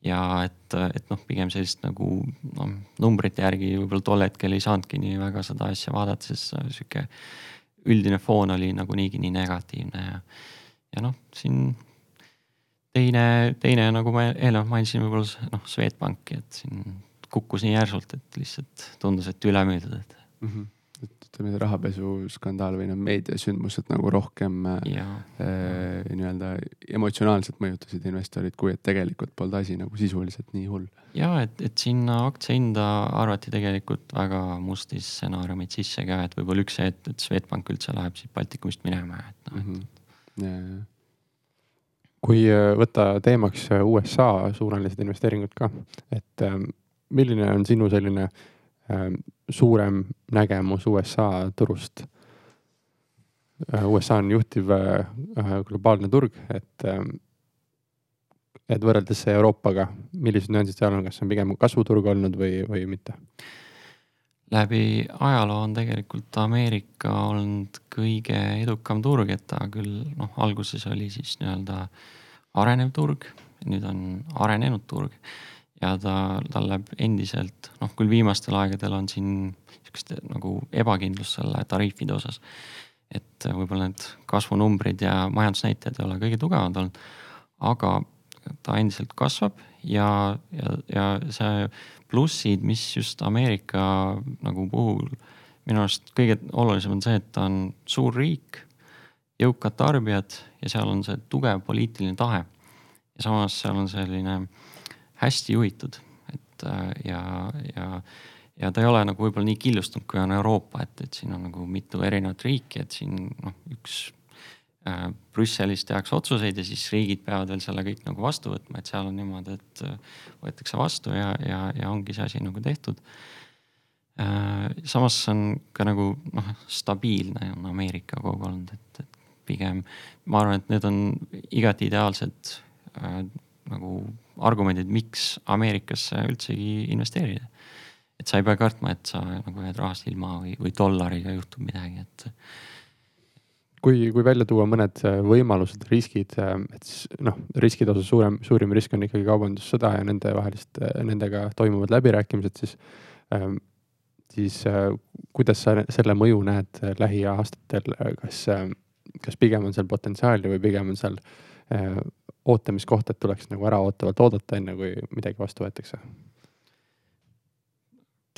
ja et, et noh, pigem sellist nagu noh, numbrite järgi võib-olla tol hetkel ei saanudki nii väga seda asja vaadata, sest sihuke üldine foon oli nagu niigi nii negatiivne ja, ja noh, siin teine, teine nagu ma eelnevalt mainisin, võib-olla noh, Swedbanki, et siin kukkus nii järsult, et lihtsalt tundus, et üle müüdud, et mm. -hmm et ütleme, rahapesuskandaal või need meediasündmused nagu rohkem äh, nii-öelda emotsionaalselt mõjutasid investorid, kui et tegelikult polnud asi nagu sisuliselt nii hull. ja et, et sinna aktsia hinda arvati tegelikult väga musti stsenaariumid sisse ka, et võib-olla üks see, et, et Swedbank üldse läheb siit Baltikumist minema, et noh mm -hmm. kui äh, võtta teemaks äh, USA suunalised investeeringud ka, et ähm, milline on sinu selline äh, suurem nägemus USA turust. Äh, USA on juhtiv äh, äh, globaalne turg, et, ähm, et võrreldes Euroopaga, millised nüansid seal on, kas see on pigem kasvuturg olnud või, või mitte? läbi ajaloo on tegelikult Ameerika olnud kõige edukam turg, et ta küll noh, alguses oli siis nii-öelda arenev turg, nüüd on arenenud turg ja ta, tal läheb endiselt, noh küll viimastel aegadel on siin sihukest nagu ebakindlust selle tariifide osas. et võib-olla need kasvunumbrid ja majandusnäitajad ei ole kõige tugevamad olnud, aga ta endiselt kasvab ja, ja, ja see plussid, mis just Ameerika nagu puhul minu arust kõige olulisem on see, et ta on suur riik, jõukad tarbijad ja seal on see tugev poliitiline tahe. ja samas seal on selline äh, hästi juhitud, et äh, ja, ja, ja ta ei ole nagu võib-olla nii killustunud, kui on Euroopa, et, et siin on nagu mitu erinevat riiki, et siin noh, üks äh, Brüsselis tehakse otsuseid ja siis riigid peavad veel selle kõik nagu vastu võtma, et seal on niimoodi, et äh, võetakse vastu ja, ja, ja ongi see asi nagu tehtud äh,. samas on ka nagu noh, stabiilne on Ameerika kogu olnud, et, et pigem ma arvan, et need on igati ideaalsed äh, nagu argumendid, miks Ameerikasse üldsegi investeerida. et sa ei pea kartma, et sa nagu jääd rahast ilma või, või dollariga juhtub midagi, et. kui, kui välja tuua mõned äh, võimalused, riskid, äh, et noh, riskide osas suurem, suurim risk on ikkagi kaubandussõda ja nendevahelist, äh, nendega toimuvad läbirääkimised, siis siis kuidas sa selle mõju näed lähiaastatel, kas, kas pigem on seal potentsiaali või pigem on seal ootamiskoht, et tuleks nagu äraootavalt oodata, enne kui midagi vastu võetakse?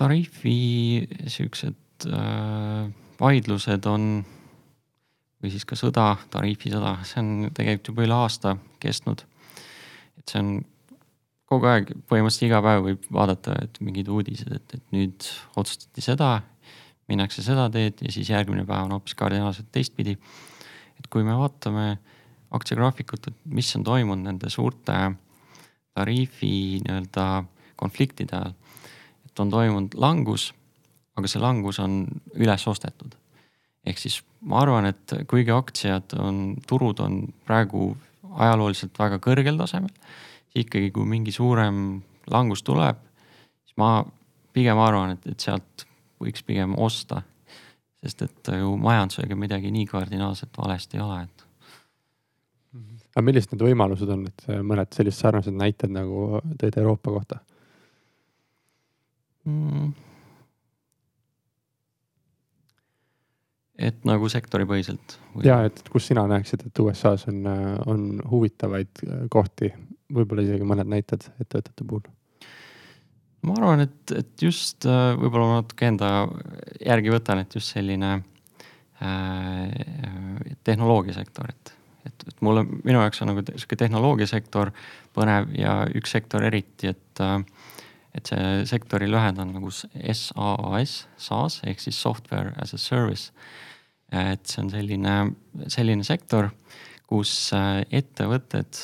tariifi siuksed äh, vaidlused on või siis ka sõda, tariifisõda, see on tegelikult juba üle aasta kestnud. et see on kogu aeg, põhimõtteliselt iga päev võib vaadata, et mingid uudised, et, et nüüd otsustati seda, minnakse seda teed ja siis järgmine päev on hoopis kardinaalselt teistpidi. et kui me vaatame äh, aktsiagraafikut, et mis on toimunud nende suurte tariifi nii-öelda konfliktide ajal. et on toimunud langus, aga see langus on üles ostetud. ehk siis ma arvan, et kuigi aktsiad on, turud on praegu ajalooliselt väga kõrgel tasemel, siis ikkagi, kui mingi suurem langus tuleb, siis ma pigem arvan, et, et sealt võiks pigem osta. sest et ju majandusega midagi nii kardinaalselt valesti ei ole, et aga millised need võimalused on, et mõned sellised sarnased näited nagu tõid Euroopa kohta mm.? et nagu sektoripõhiselt või...? ja, et kus sina näeksid, et USA-s on, on huvitavaid kohti, võib-olla isegi mõned näited ettevõtete puhul? ma arvan, et, et just võib-olla natuke enda järgi võtan, et just selline äh, tehnoloogiasektor, et et, et mulle, minu jaoks on nagu sihuke tehnoloogiasektor põnev ja üks sektor eriti, et, et see sektori lühend on nagu SaaS, SaaS ehk siis software as a service. et see on selline, selline sektor, kus ettevõtted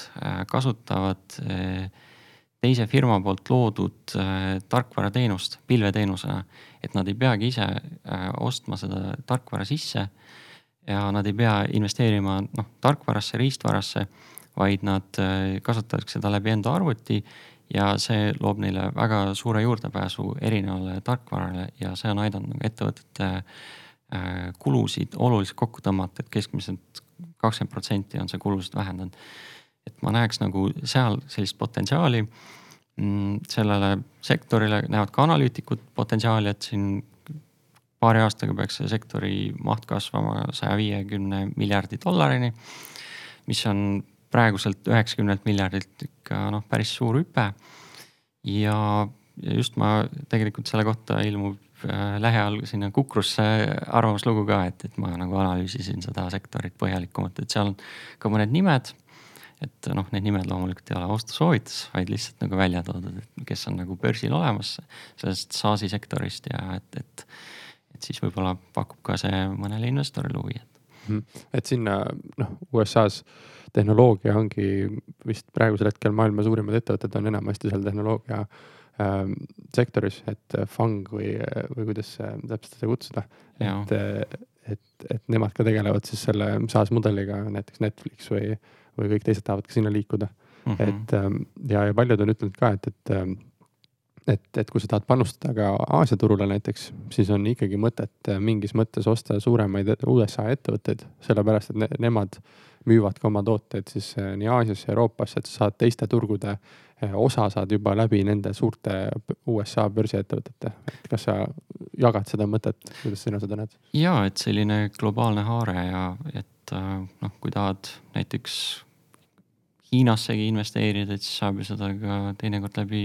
kasutavad teise firma poolt loodud tarkvarateenust pilveteenusena. et nad ei peagi ise ostma seda tarkvara sisse ja nad ei pea investeerima noh tarkvarasse, riistvarasse, vaid nad äh, kasutavad seda läbi enda arvuti ja see loob neile väga suure juurdepääsu erinevale tarkvarale ja see on aidanud nagu ettevõtete äh, kulusid oluliselt kokku tõmmata, et keskmiselt kakskümmend protsenti on see kulusid vähendanud. et ma näeks nagu seal sellist potentsiaali. Mm, sellele sektorile näevad ka analüütikud potentsiaali, et siin paari aastaga peaks see sektori maht kasvama saja viiekümne miljardi dollarini, mis on praeguselt üheksakümnelt miljardilt ikka noh, päris suur hüpe. ja, ja just ma tegelikult selle kohta ilmub äh, lähiajal sinna Kukrusse arvamuslugu ka, et, et ma nagu analüüsisin seda sektorit põhjalikumalt, et seal on ka mõned nimed. et noh, need nimed loomulikult ei ole ostusoovitus, vaid lihtsalt nagu välja toodud, et kes on nagu börsil olemas sellest SaaS-i sektorist ja et, et et siis võib-olla pakub ka see mõnele investorile huvi, et. Mhm. et sinna noh, USA-s tehnoloogia ongi vist praegusel hetkel maailma suurimad ettevõtted on enamasti seal tehnoloogia ähm, sektoris, et FANG või, või kuidas täpselt seda kutsuda. et, et, et nemad ka tegelevad siis selle SaaS mudeliga, näiteks Netflix või, või kõik teised tahavad ka sinna liikuda mm. -hmm. et ähm, ja, ja paljud on ütelnud ka, et, et ähm, et, et kui sa tahad panustada ka Aasia turule näiteks, siis on ikkagi mõtet mingis mõttes osta suuremaid USA ettevõtteid, sellepärast et ne, nemad müüvad ka oma tooteid siis eh, nii Aasiasse, Euroopasse, et sa saad teiste turgude eh, osa saad juba läbi nende suurte USA börsiettevõtete. et kas sa jagad seda mõtet, kuidas sina seda näed? ja, et selline globaalne haare ja et noh, kui tahad näiteks Hiinassegi investeerida, et siis saab ju seda ka teinekord läbi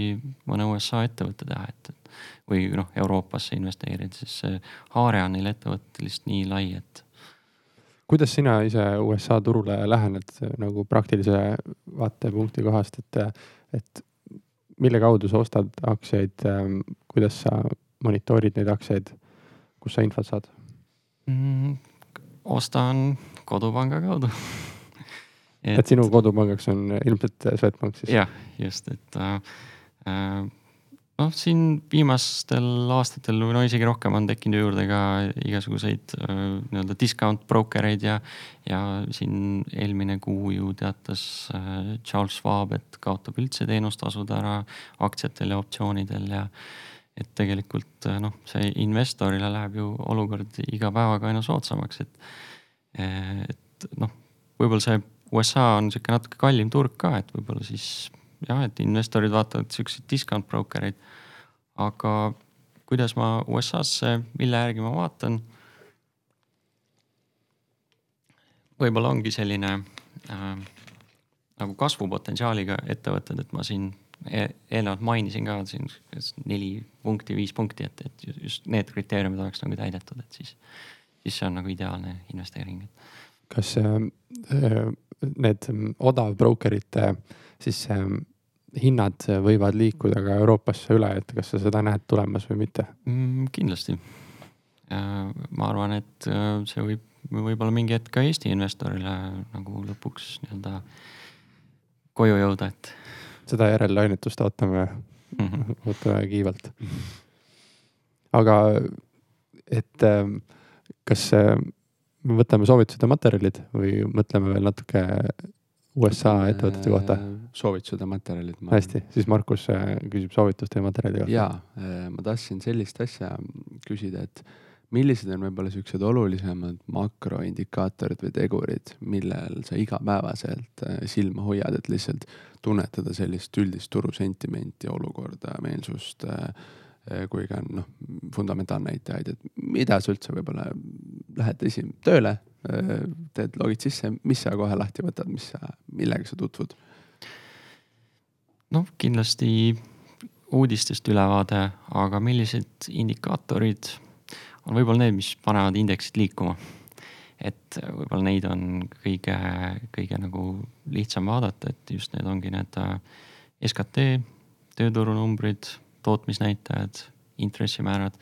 mõne USA ettevõtte teha, et, või noh, Euroopasse investeerida, siis see haare on neil ettevõttel lihtsalt nii lai, et. kuidas sina ise USA turule lähened nagu praktilise vaatepunkti kohast, et, et mille kaudu sa ostad aktsiaid, kuidas sa monitoorid neid aktsiaid, kust sa infot saad mm,? ostan kodupanga kaudu et, et sinu kodupangaks on ilmselt Swedbank siis? jah, just, et äh, äh, noh, siin viimastel aastatel või no isegi rohkem on tekkinud juurde ka igasuguseid äh, nii-öelda discount broker eid ja, ja siin eelmine kuu ju teatas äh, Charles Schwab, et kaotab üldse teenustasud ära aktsiatel ja optsioonidel ja et tegelikult äh, noh, see investorile läheb ju olukord iga päevaga aina soodsamaks, et, äh, et noh, võib-olla see USA on sihuke natuke kallim turg ka, et võib-olla siis jah, et investorid vaatavad siukseid discount broker eid. aga kuidas ma USA-sse, mille järgi ma vaatan? võib-olla ongi selline äh, nagu kasvupotentsiaaliga ettevõtted, et ma siin e eelnevalt mainisin ka siin neli punkti, viis punkti, et, et just need kriteeriumid oleks nagu täidetud, et siis, siis see on nagu ideaalne investeering. Kas äh, äh need mm, odavbrokerite siis ähm, hinnad võivad liikuda ka Euroopasse üle, et kas sa seda näed tulemas või mitte mm,? kindlasti. ma arvan, et äh, see võib võib-olla mingi hetk ka Eesti investorile nagu lõpuks nii-öelda koju jõuda, et. seda järellainet ootame mm, -hmm. ootame kiivalt. aga et ähm, kas võtame soovitused ja materjalid või mõtleme veel natuke USA ettevõtete kohta? Äh, soovitused ja materjalid. hästi, siis Markus äh, küsib soovituste ja materjalide kohta. ja, äh, ma tahtsin sellist asja küsida, et millised on võib-olla siuksed olulisemad makroindikaatorid või tegurid, millel sa igapäevaselt silma hoiad, et lihtsalt tunnetada sellist üldist turusentimenti, olukorda, meelsust kui ka noh, fundamentaalnäitajaid, et mida sa üldse võib-olla lähed esi-, tööle, teed logid sisse, mis sa kohe lahti võtad, mis sa, millega sa tutvud? noh, kindlasti uudistest ülevaade, aga millised indikaatorid on võib-olla need, mis panevad indeksit liikuma. et võib-olla neid on kõige, kõige nagu lihtsam vaadata, et just need ongi need SKT, tööturunumbrid, tootmisnäitajad, intressimäärad.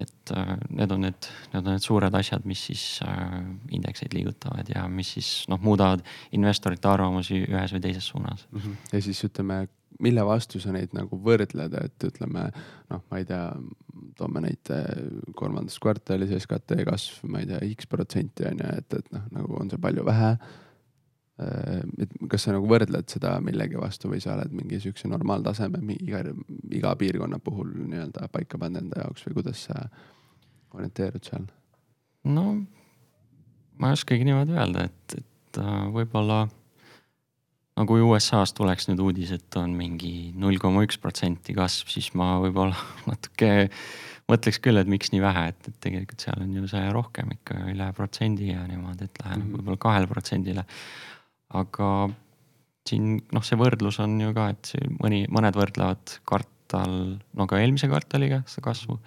et äh, need on need, need on need suured asjad, mis siis äh, indekseid liigutavad ja mis siis noh, muudavad investorite arvamusi ühes või teises suunas mm. -hmm. ja siis ütleme, mille vastu sa neid nagu võrdled, et ütleme noh, ma ei tea, toome näite kolmandas kvartalis SKT kasv, ma ei tea, X protsenti on ju, et, et noh, nagu on see palju, vähe Äh, et kas sa nagu võrdled seda millegi vastu või sa oled mingi siukse normaaltaseme iga, iga piirkonna puhul nii-öelda paika pannud enda jaoks või kuidas sa orienteerud seal? no ma ei oskagi niimoodi öelda, et, et äh, võib-olla no kui USA-st tuleks nüüd uudis, et on mingi null koma üks protsenti kasv, siis ma võib-olla natuke mõtleks küll, et miks nii vähe, et, et tegelikult seal on ju see rohkem ikka üle protsendi ja niimoodi, et läheneb mm -hmm. võib-olla kahele protsendile aga siin noh, see võrdlus on ju ka, et mõni, mõned võrdlevad kvartal, no ka eelmise kvartaliga seda kasvu.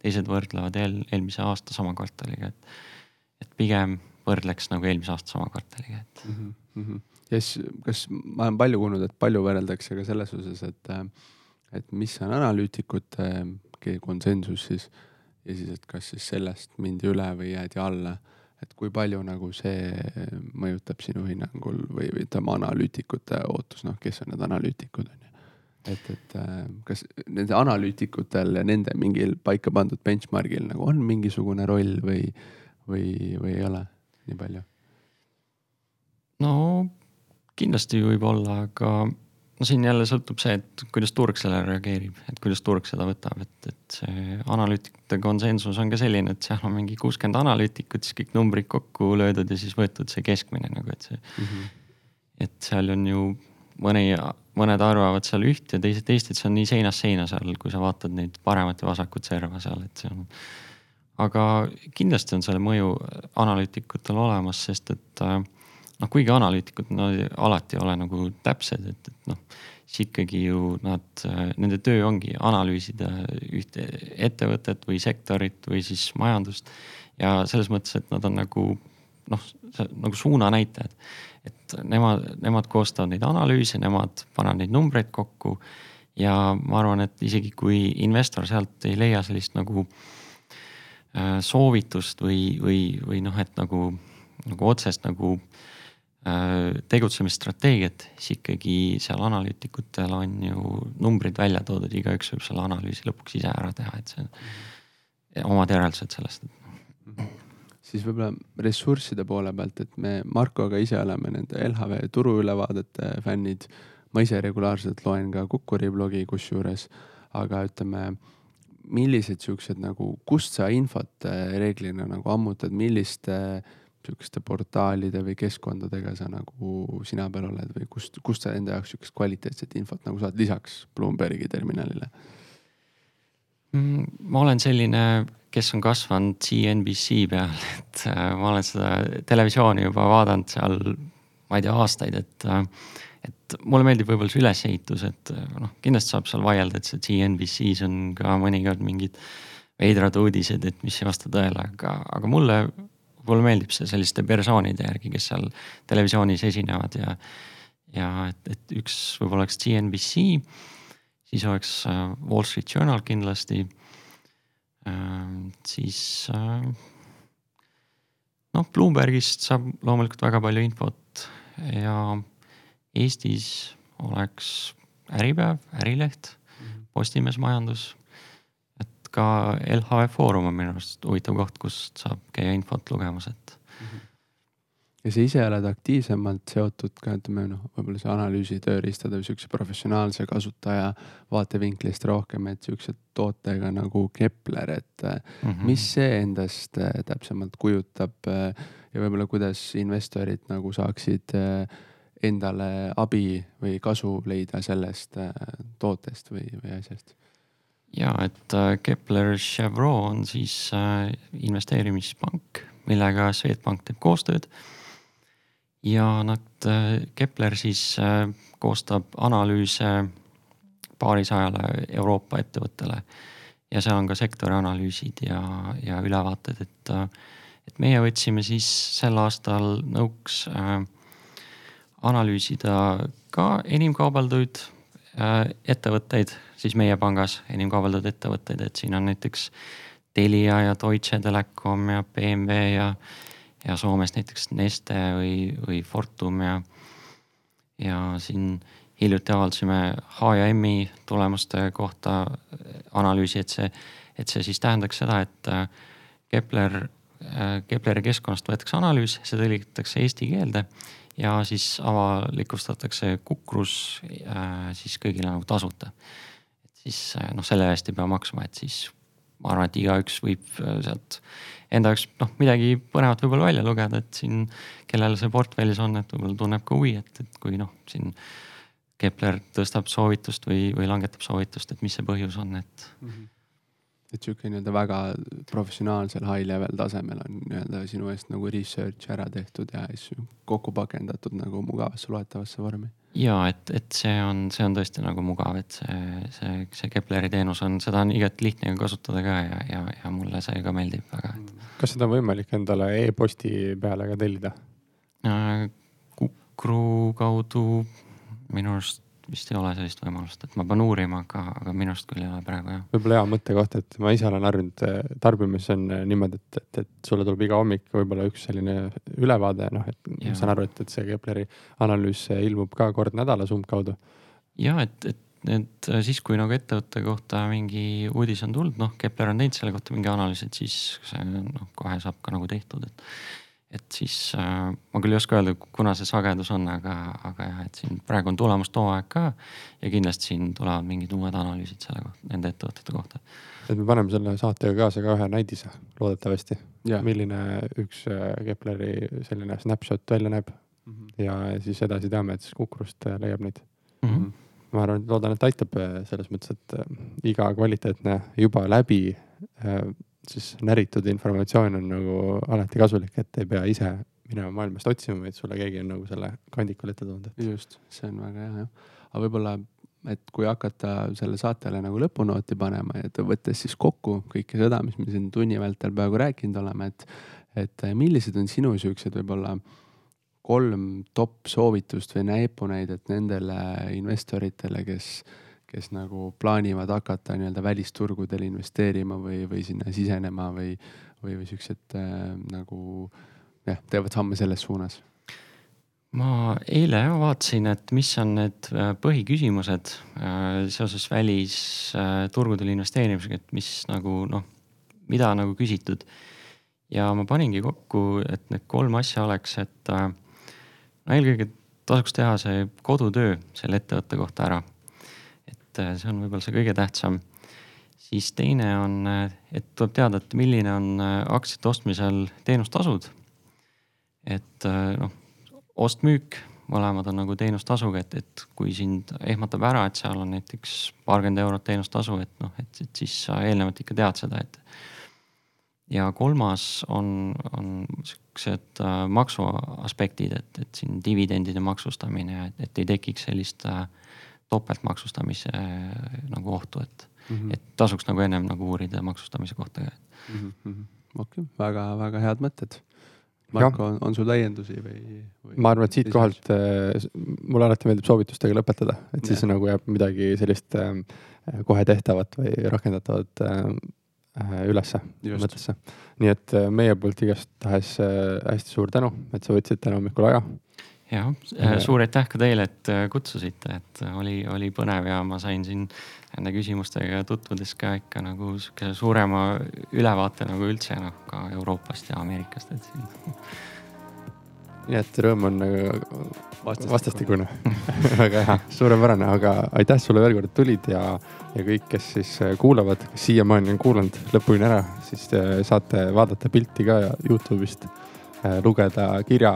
teised võrdlevad eel, eelmise aasta sama kvartaliga, et, et pigem võrdleks nagu eelmise aasta sama kvartaliga, et mm. -hmm. ja siis, kas ma olen palju kuulnud, et palju võrreldakse ka selles osas, et, et mis on analüütikute konsensus siis ja siis, et kas siis sellest mindi üle või jäädi alla et kui palju nagu see mõjutab sinu hinnangul või, ütleme analüütikute ootus, noh, kes on need analüütikud on ju. et, et äh, kas nende analüütikutel ja nende mingil paika pandud benchmark'il nagu on mingisugune roll või, või, või ei ole nii palju? no kindlasti võib olla, aga no siin jälle sõltub see, et kuidas turg sellele reageerib, et kuidas turg seda võtab, et, et see analüütikute konsensus on ka selline, et seal on mingi kuuskümmend analüütikut, siis kõik numbrid kokku löödud ja siis võetud see keskmine nagu, et see mm. -hmm. et seal on ju mõni, mõned arvavad seal üht ja teised teist, et see on nii seinast seina seal, kui sa vaatad neid paremat ja vasakut serva seal, et see on. aga kindlasti on selle mõju analüütikutel olemas, sest et äh, noh, kuigi analüütikud no, alati ei ole nagu täpsed, et, et noh, siis ikkagi ju nad, nende töö ongi analüüsida ühte ettevõtet või sektorit või siis majandust. ja selles mõttes, et nad on nagu noh, nagu suunanäitajad. et nemad, nemad koostavad neid analüüse, nemad panevad neid numbreid kokku. ja ma arvan, et isegi kui investor sealt ei leia sellist nagu äh, soovitust või, või, või noh, et nagu, nagu otsest nagu Äh, tegutsemisstrateegiat, siis ikkagi seal analüütikutel on ju numbrid välja toodud, igaüks võib selle analüüsi lõpuks ise ära teha, et see on omad järeldused sellest. siis võib-olla ressursside poole pealt, et me Markoga ise oleme nende LHV turuülevaadete fännid. ma ise regulaarselt loen ka Kukkuri blogi kusjuures, aga ütleme millised siuksed nagu, kust sa infot äh, reeglina nagu ammutad, milliste äh, sihukeste portaalide või keskkondadega sa nagu sina peal oled või kust, kust sa enda jaoks sihukest kvaliteetset infot nagu saad lisaks Bloombergi terminalile mm,? ma olen selline, kes on kasvanud CNBC peal, et äh, ma olen seda televisiooni juba vaadanud seal, ma ei tea, aastaid, et äh, et mulle meeldib võib-olla see ülesehitus, et äh, noh, kindlasti saab seal vaielda, et see CNBC-s on ka mõnikord mingid veidrad uudised, et mis ei vasta tõele, aga, aga mulle mulle meeldib see selliste persoonide järgi, kes seal televisioonis esinevad ja, ja et, et üks võib-olla oleks CNBC, siis oleks äh, Wall Street Journal kindlasti. siis äh, noh, Bloombergist saab loomulikult väga palju infot ja Eestis oleks Äripäev, Ärileht, mhm. Postimees Majandus ka LHV Foorum on minu arust huvitav koht, kust saab käia infot lugemas, et mm. -hmm. ja sa ise oled aktiivsemalt seotud ka ütleme noh, võib-olla see analüüsi tööriistade või sihukese professionaalse kasutaja vaatevinklist rohkem, et sihukese tootega nagu Kepler, et mm -hmm. mis see endast äh, täpsemalt kujutab äh, ja võib-olla kuidas investorid nagu saaksid endale abi või kasu leida sellest tootest või, või asjast ja et äh, Kepler Chevron on siis äh, investeerimispank, millega Swedbank teeb koostööd. ja nad, äh, Kepler siis koostab analüüse paarisajale Euroopa ettevõttele ja seal on ka sektori analüüsid ja, ja ülevaated, et, et meie võtsime siis sel aastal nõuks äh, analüüsida ka enim kaubelduid ettevõtteid siis meie pangas, enim kaubeldatud ettevõtteid, et siin on näiteks Telia ja Deutsche Telekom ja BMW ja, ja Soomes näiteks Neste või, või Fortum ja, ja siin hiljuti avaldasime H&M-i tulemuste kohta analüüsi, et see, et see siis tähendaks seda, et äh, Kepler, äh, Kepleri keskkonnast võetakse analüüs, see tõlgitakse eesti keelde ja siis avalikustatakse Kukrus äh, siis kõigile nagu tasuta. et siis noh, selle eest ei pea maksma, et siis ma arvan, et igaüks võib sealt enda jaoks noh, midagi põnevat võib-olla välja lugeda, et siin, kellel see portfellis on, et võib-olla tunneb ka huvi, et, et kui noh, siin Kepler tõstab soovitust või, või langetab soovitust, et mis see põhjus on, et mm. -hmm. Et sihuke nii-öelda väga professionaalsel high level tasemel on nii-öelda sinu eest nagu research ära tehtud ja asju kokku pakendatud nagu mugavasse loetavasse vormi. ja et, et see on, see on tõesti nagu mugav, et see, see, see Kepleri teenus on, seda on igati lihtne kasutada ka ja, ja, ja mulle see ka meeldib väga. kas seda on võimalik endale e-posti peale ka tellida? Äh, Kukru kaudu minu arust vist ei ole sellist võimalust, et ma pean uurima, aga, aga minu arust küll ei ole praegu jah. võib-olla hea mõttekoht, et ma ise olen harjunud eh, tarbimises on eh, niimoodi, et, et, et sulle tuleb iga hommik võib-olla üks selline ülevaade, noh, et ja. ma saan aru, et, et see Kepleri analüüs ilmub ka kord nädalas umbkaudu. ja et, et need siis, kui nagu ettevõtte kohta mingi uudis on tulnud, noh, Kepler on teinud selle kohta mingi analüüs, et siis see noh, kohe saab ka nagu tehtud, et et siis äh, ma küll ei oska öelda, kuna see sagedus on, aga, aga jah, et siin praegu on tulemuste hooaeg ka ja kindlasti siin tulevad mingid uued analüüsid selle kohta, nende ettevõtete kohta. et me paneme selle saatega kaasa ka ühe näidise, loodetavasti. milline üks äh, Kepleri selline snapshot välja näeb mm. -hmm. ja siis edasi teame, et siis Kukrust äh, leiab neid mm. -hmm. ma arvan, loodan, et aitab äh, selles mõttes, et iga kvaliteetne juba läbi siis näritud informatsioon on nagu alati kasulik, et ei pea ise minema maailmast otsima, vaid sulle keegi on nagu selle kandikul ette toonud et.... just, see on väga hea jah. aga võib-olla, et kui hakata selle saatele nagu lõpunooti panema ja võttes siis kokku kõike seda, mis me siin tunni vältel praegu rääkinud oleme, et, et millised on sinu siuksed võib-olla kolm top soovitust või näpunäidet nendele investoritele, kes kes nagu plaanivad hakata nii-öelda välisturgudel investeerima või, või sinna sisenema või, või, või siuksed äh, nagu jah, teevad samme selles suunas? ma eile vaatasin, et mis on need äh, põhiküsimused äh, seoses välisturgudel äh, investeerimisega, et mis nagu noh, mida nagu küsitud. ja ma paningi kokku, et need kolm asja oleks, et äh, no eelkõige tasuks teha see kodutöö selle ettevõtte kohta ära äh, see on võib-olla see kõige tähtsam. siis teine on, äh, et tuleb teada, et milline on äh, aktsiate ostmisel teenustasud. et noh, ost-müük, mõlemad on nagu teenustasuga, et, et kui sind ehmatab ära, et seal on näiteks paarkümmend eurot teenustasu, et noh, et, et siis sa eelnevalt ikka tead seda, et. ja kolmas on, on siuksed äh, maksu aspektid, et, et siin dividendide maksustamine, et ei tekiks sellist äh, topeltmaksustamise äh, nagu ohtu, et mm, -hmm. et tasuks nagu ennem nagu uurida maksustamise kohta ka mm -hmm.. okei okay., väga-väga head mõtted. Marko, on, on sul täiendusi või, või? ma arvan, et siitkohalt äh, mulle alati meeldib soovitustega lõpetada, et siis ja. nagu jääb midagi sellist äh, kohe tehtavat või rakendatavat äh, äh ülesse mõttesse. nii et äh, meie poolt igastahes äh, hästi suur tänu, et sa võtsid täna hommikul aja jah, äh, suur aitäh ka teile, et äh, kutsusite, et äh, oli, oli põnev ja ma sain siin nende küsimustega tutvudes ka ikka nagu sihuke suurema ülevaate nagu üldse noh, ka Euroopast ja Ameerikast, et siin. nii et rõõm on nagu vastastikune väga hea, suurepärane, aga aitäh sulle veel kord, et tulid ja, ja kõik, kes siis kuulavad, kes siiamaani on kuulanud lõpuni ära, siis saate vaadata pilti ka Youtube'ist, lugeda kirja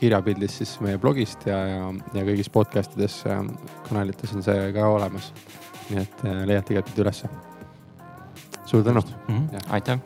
kirjapildis siis meie blogist ja, ja, ja kõigis podcast ides äh, kanalites on see ka olemas. nii et äh, leiate igatpidi ülesse. suur tänu mm. -hmm. aitäh.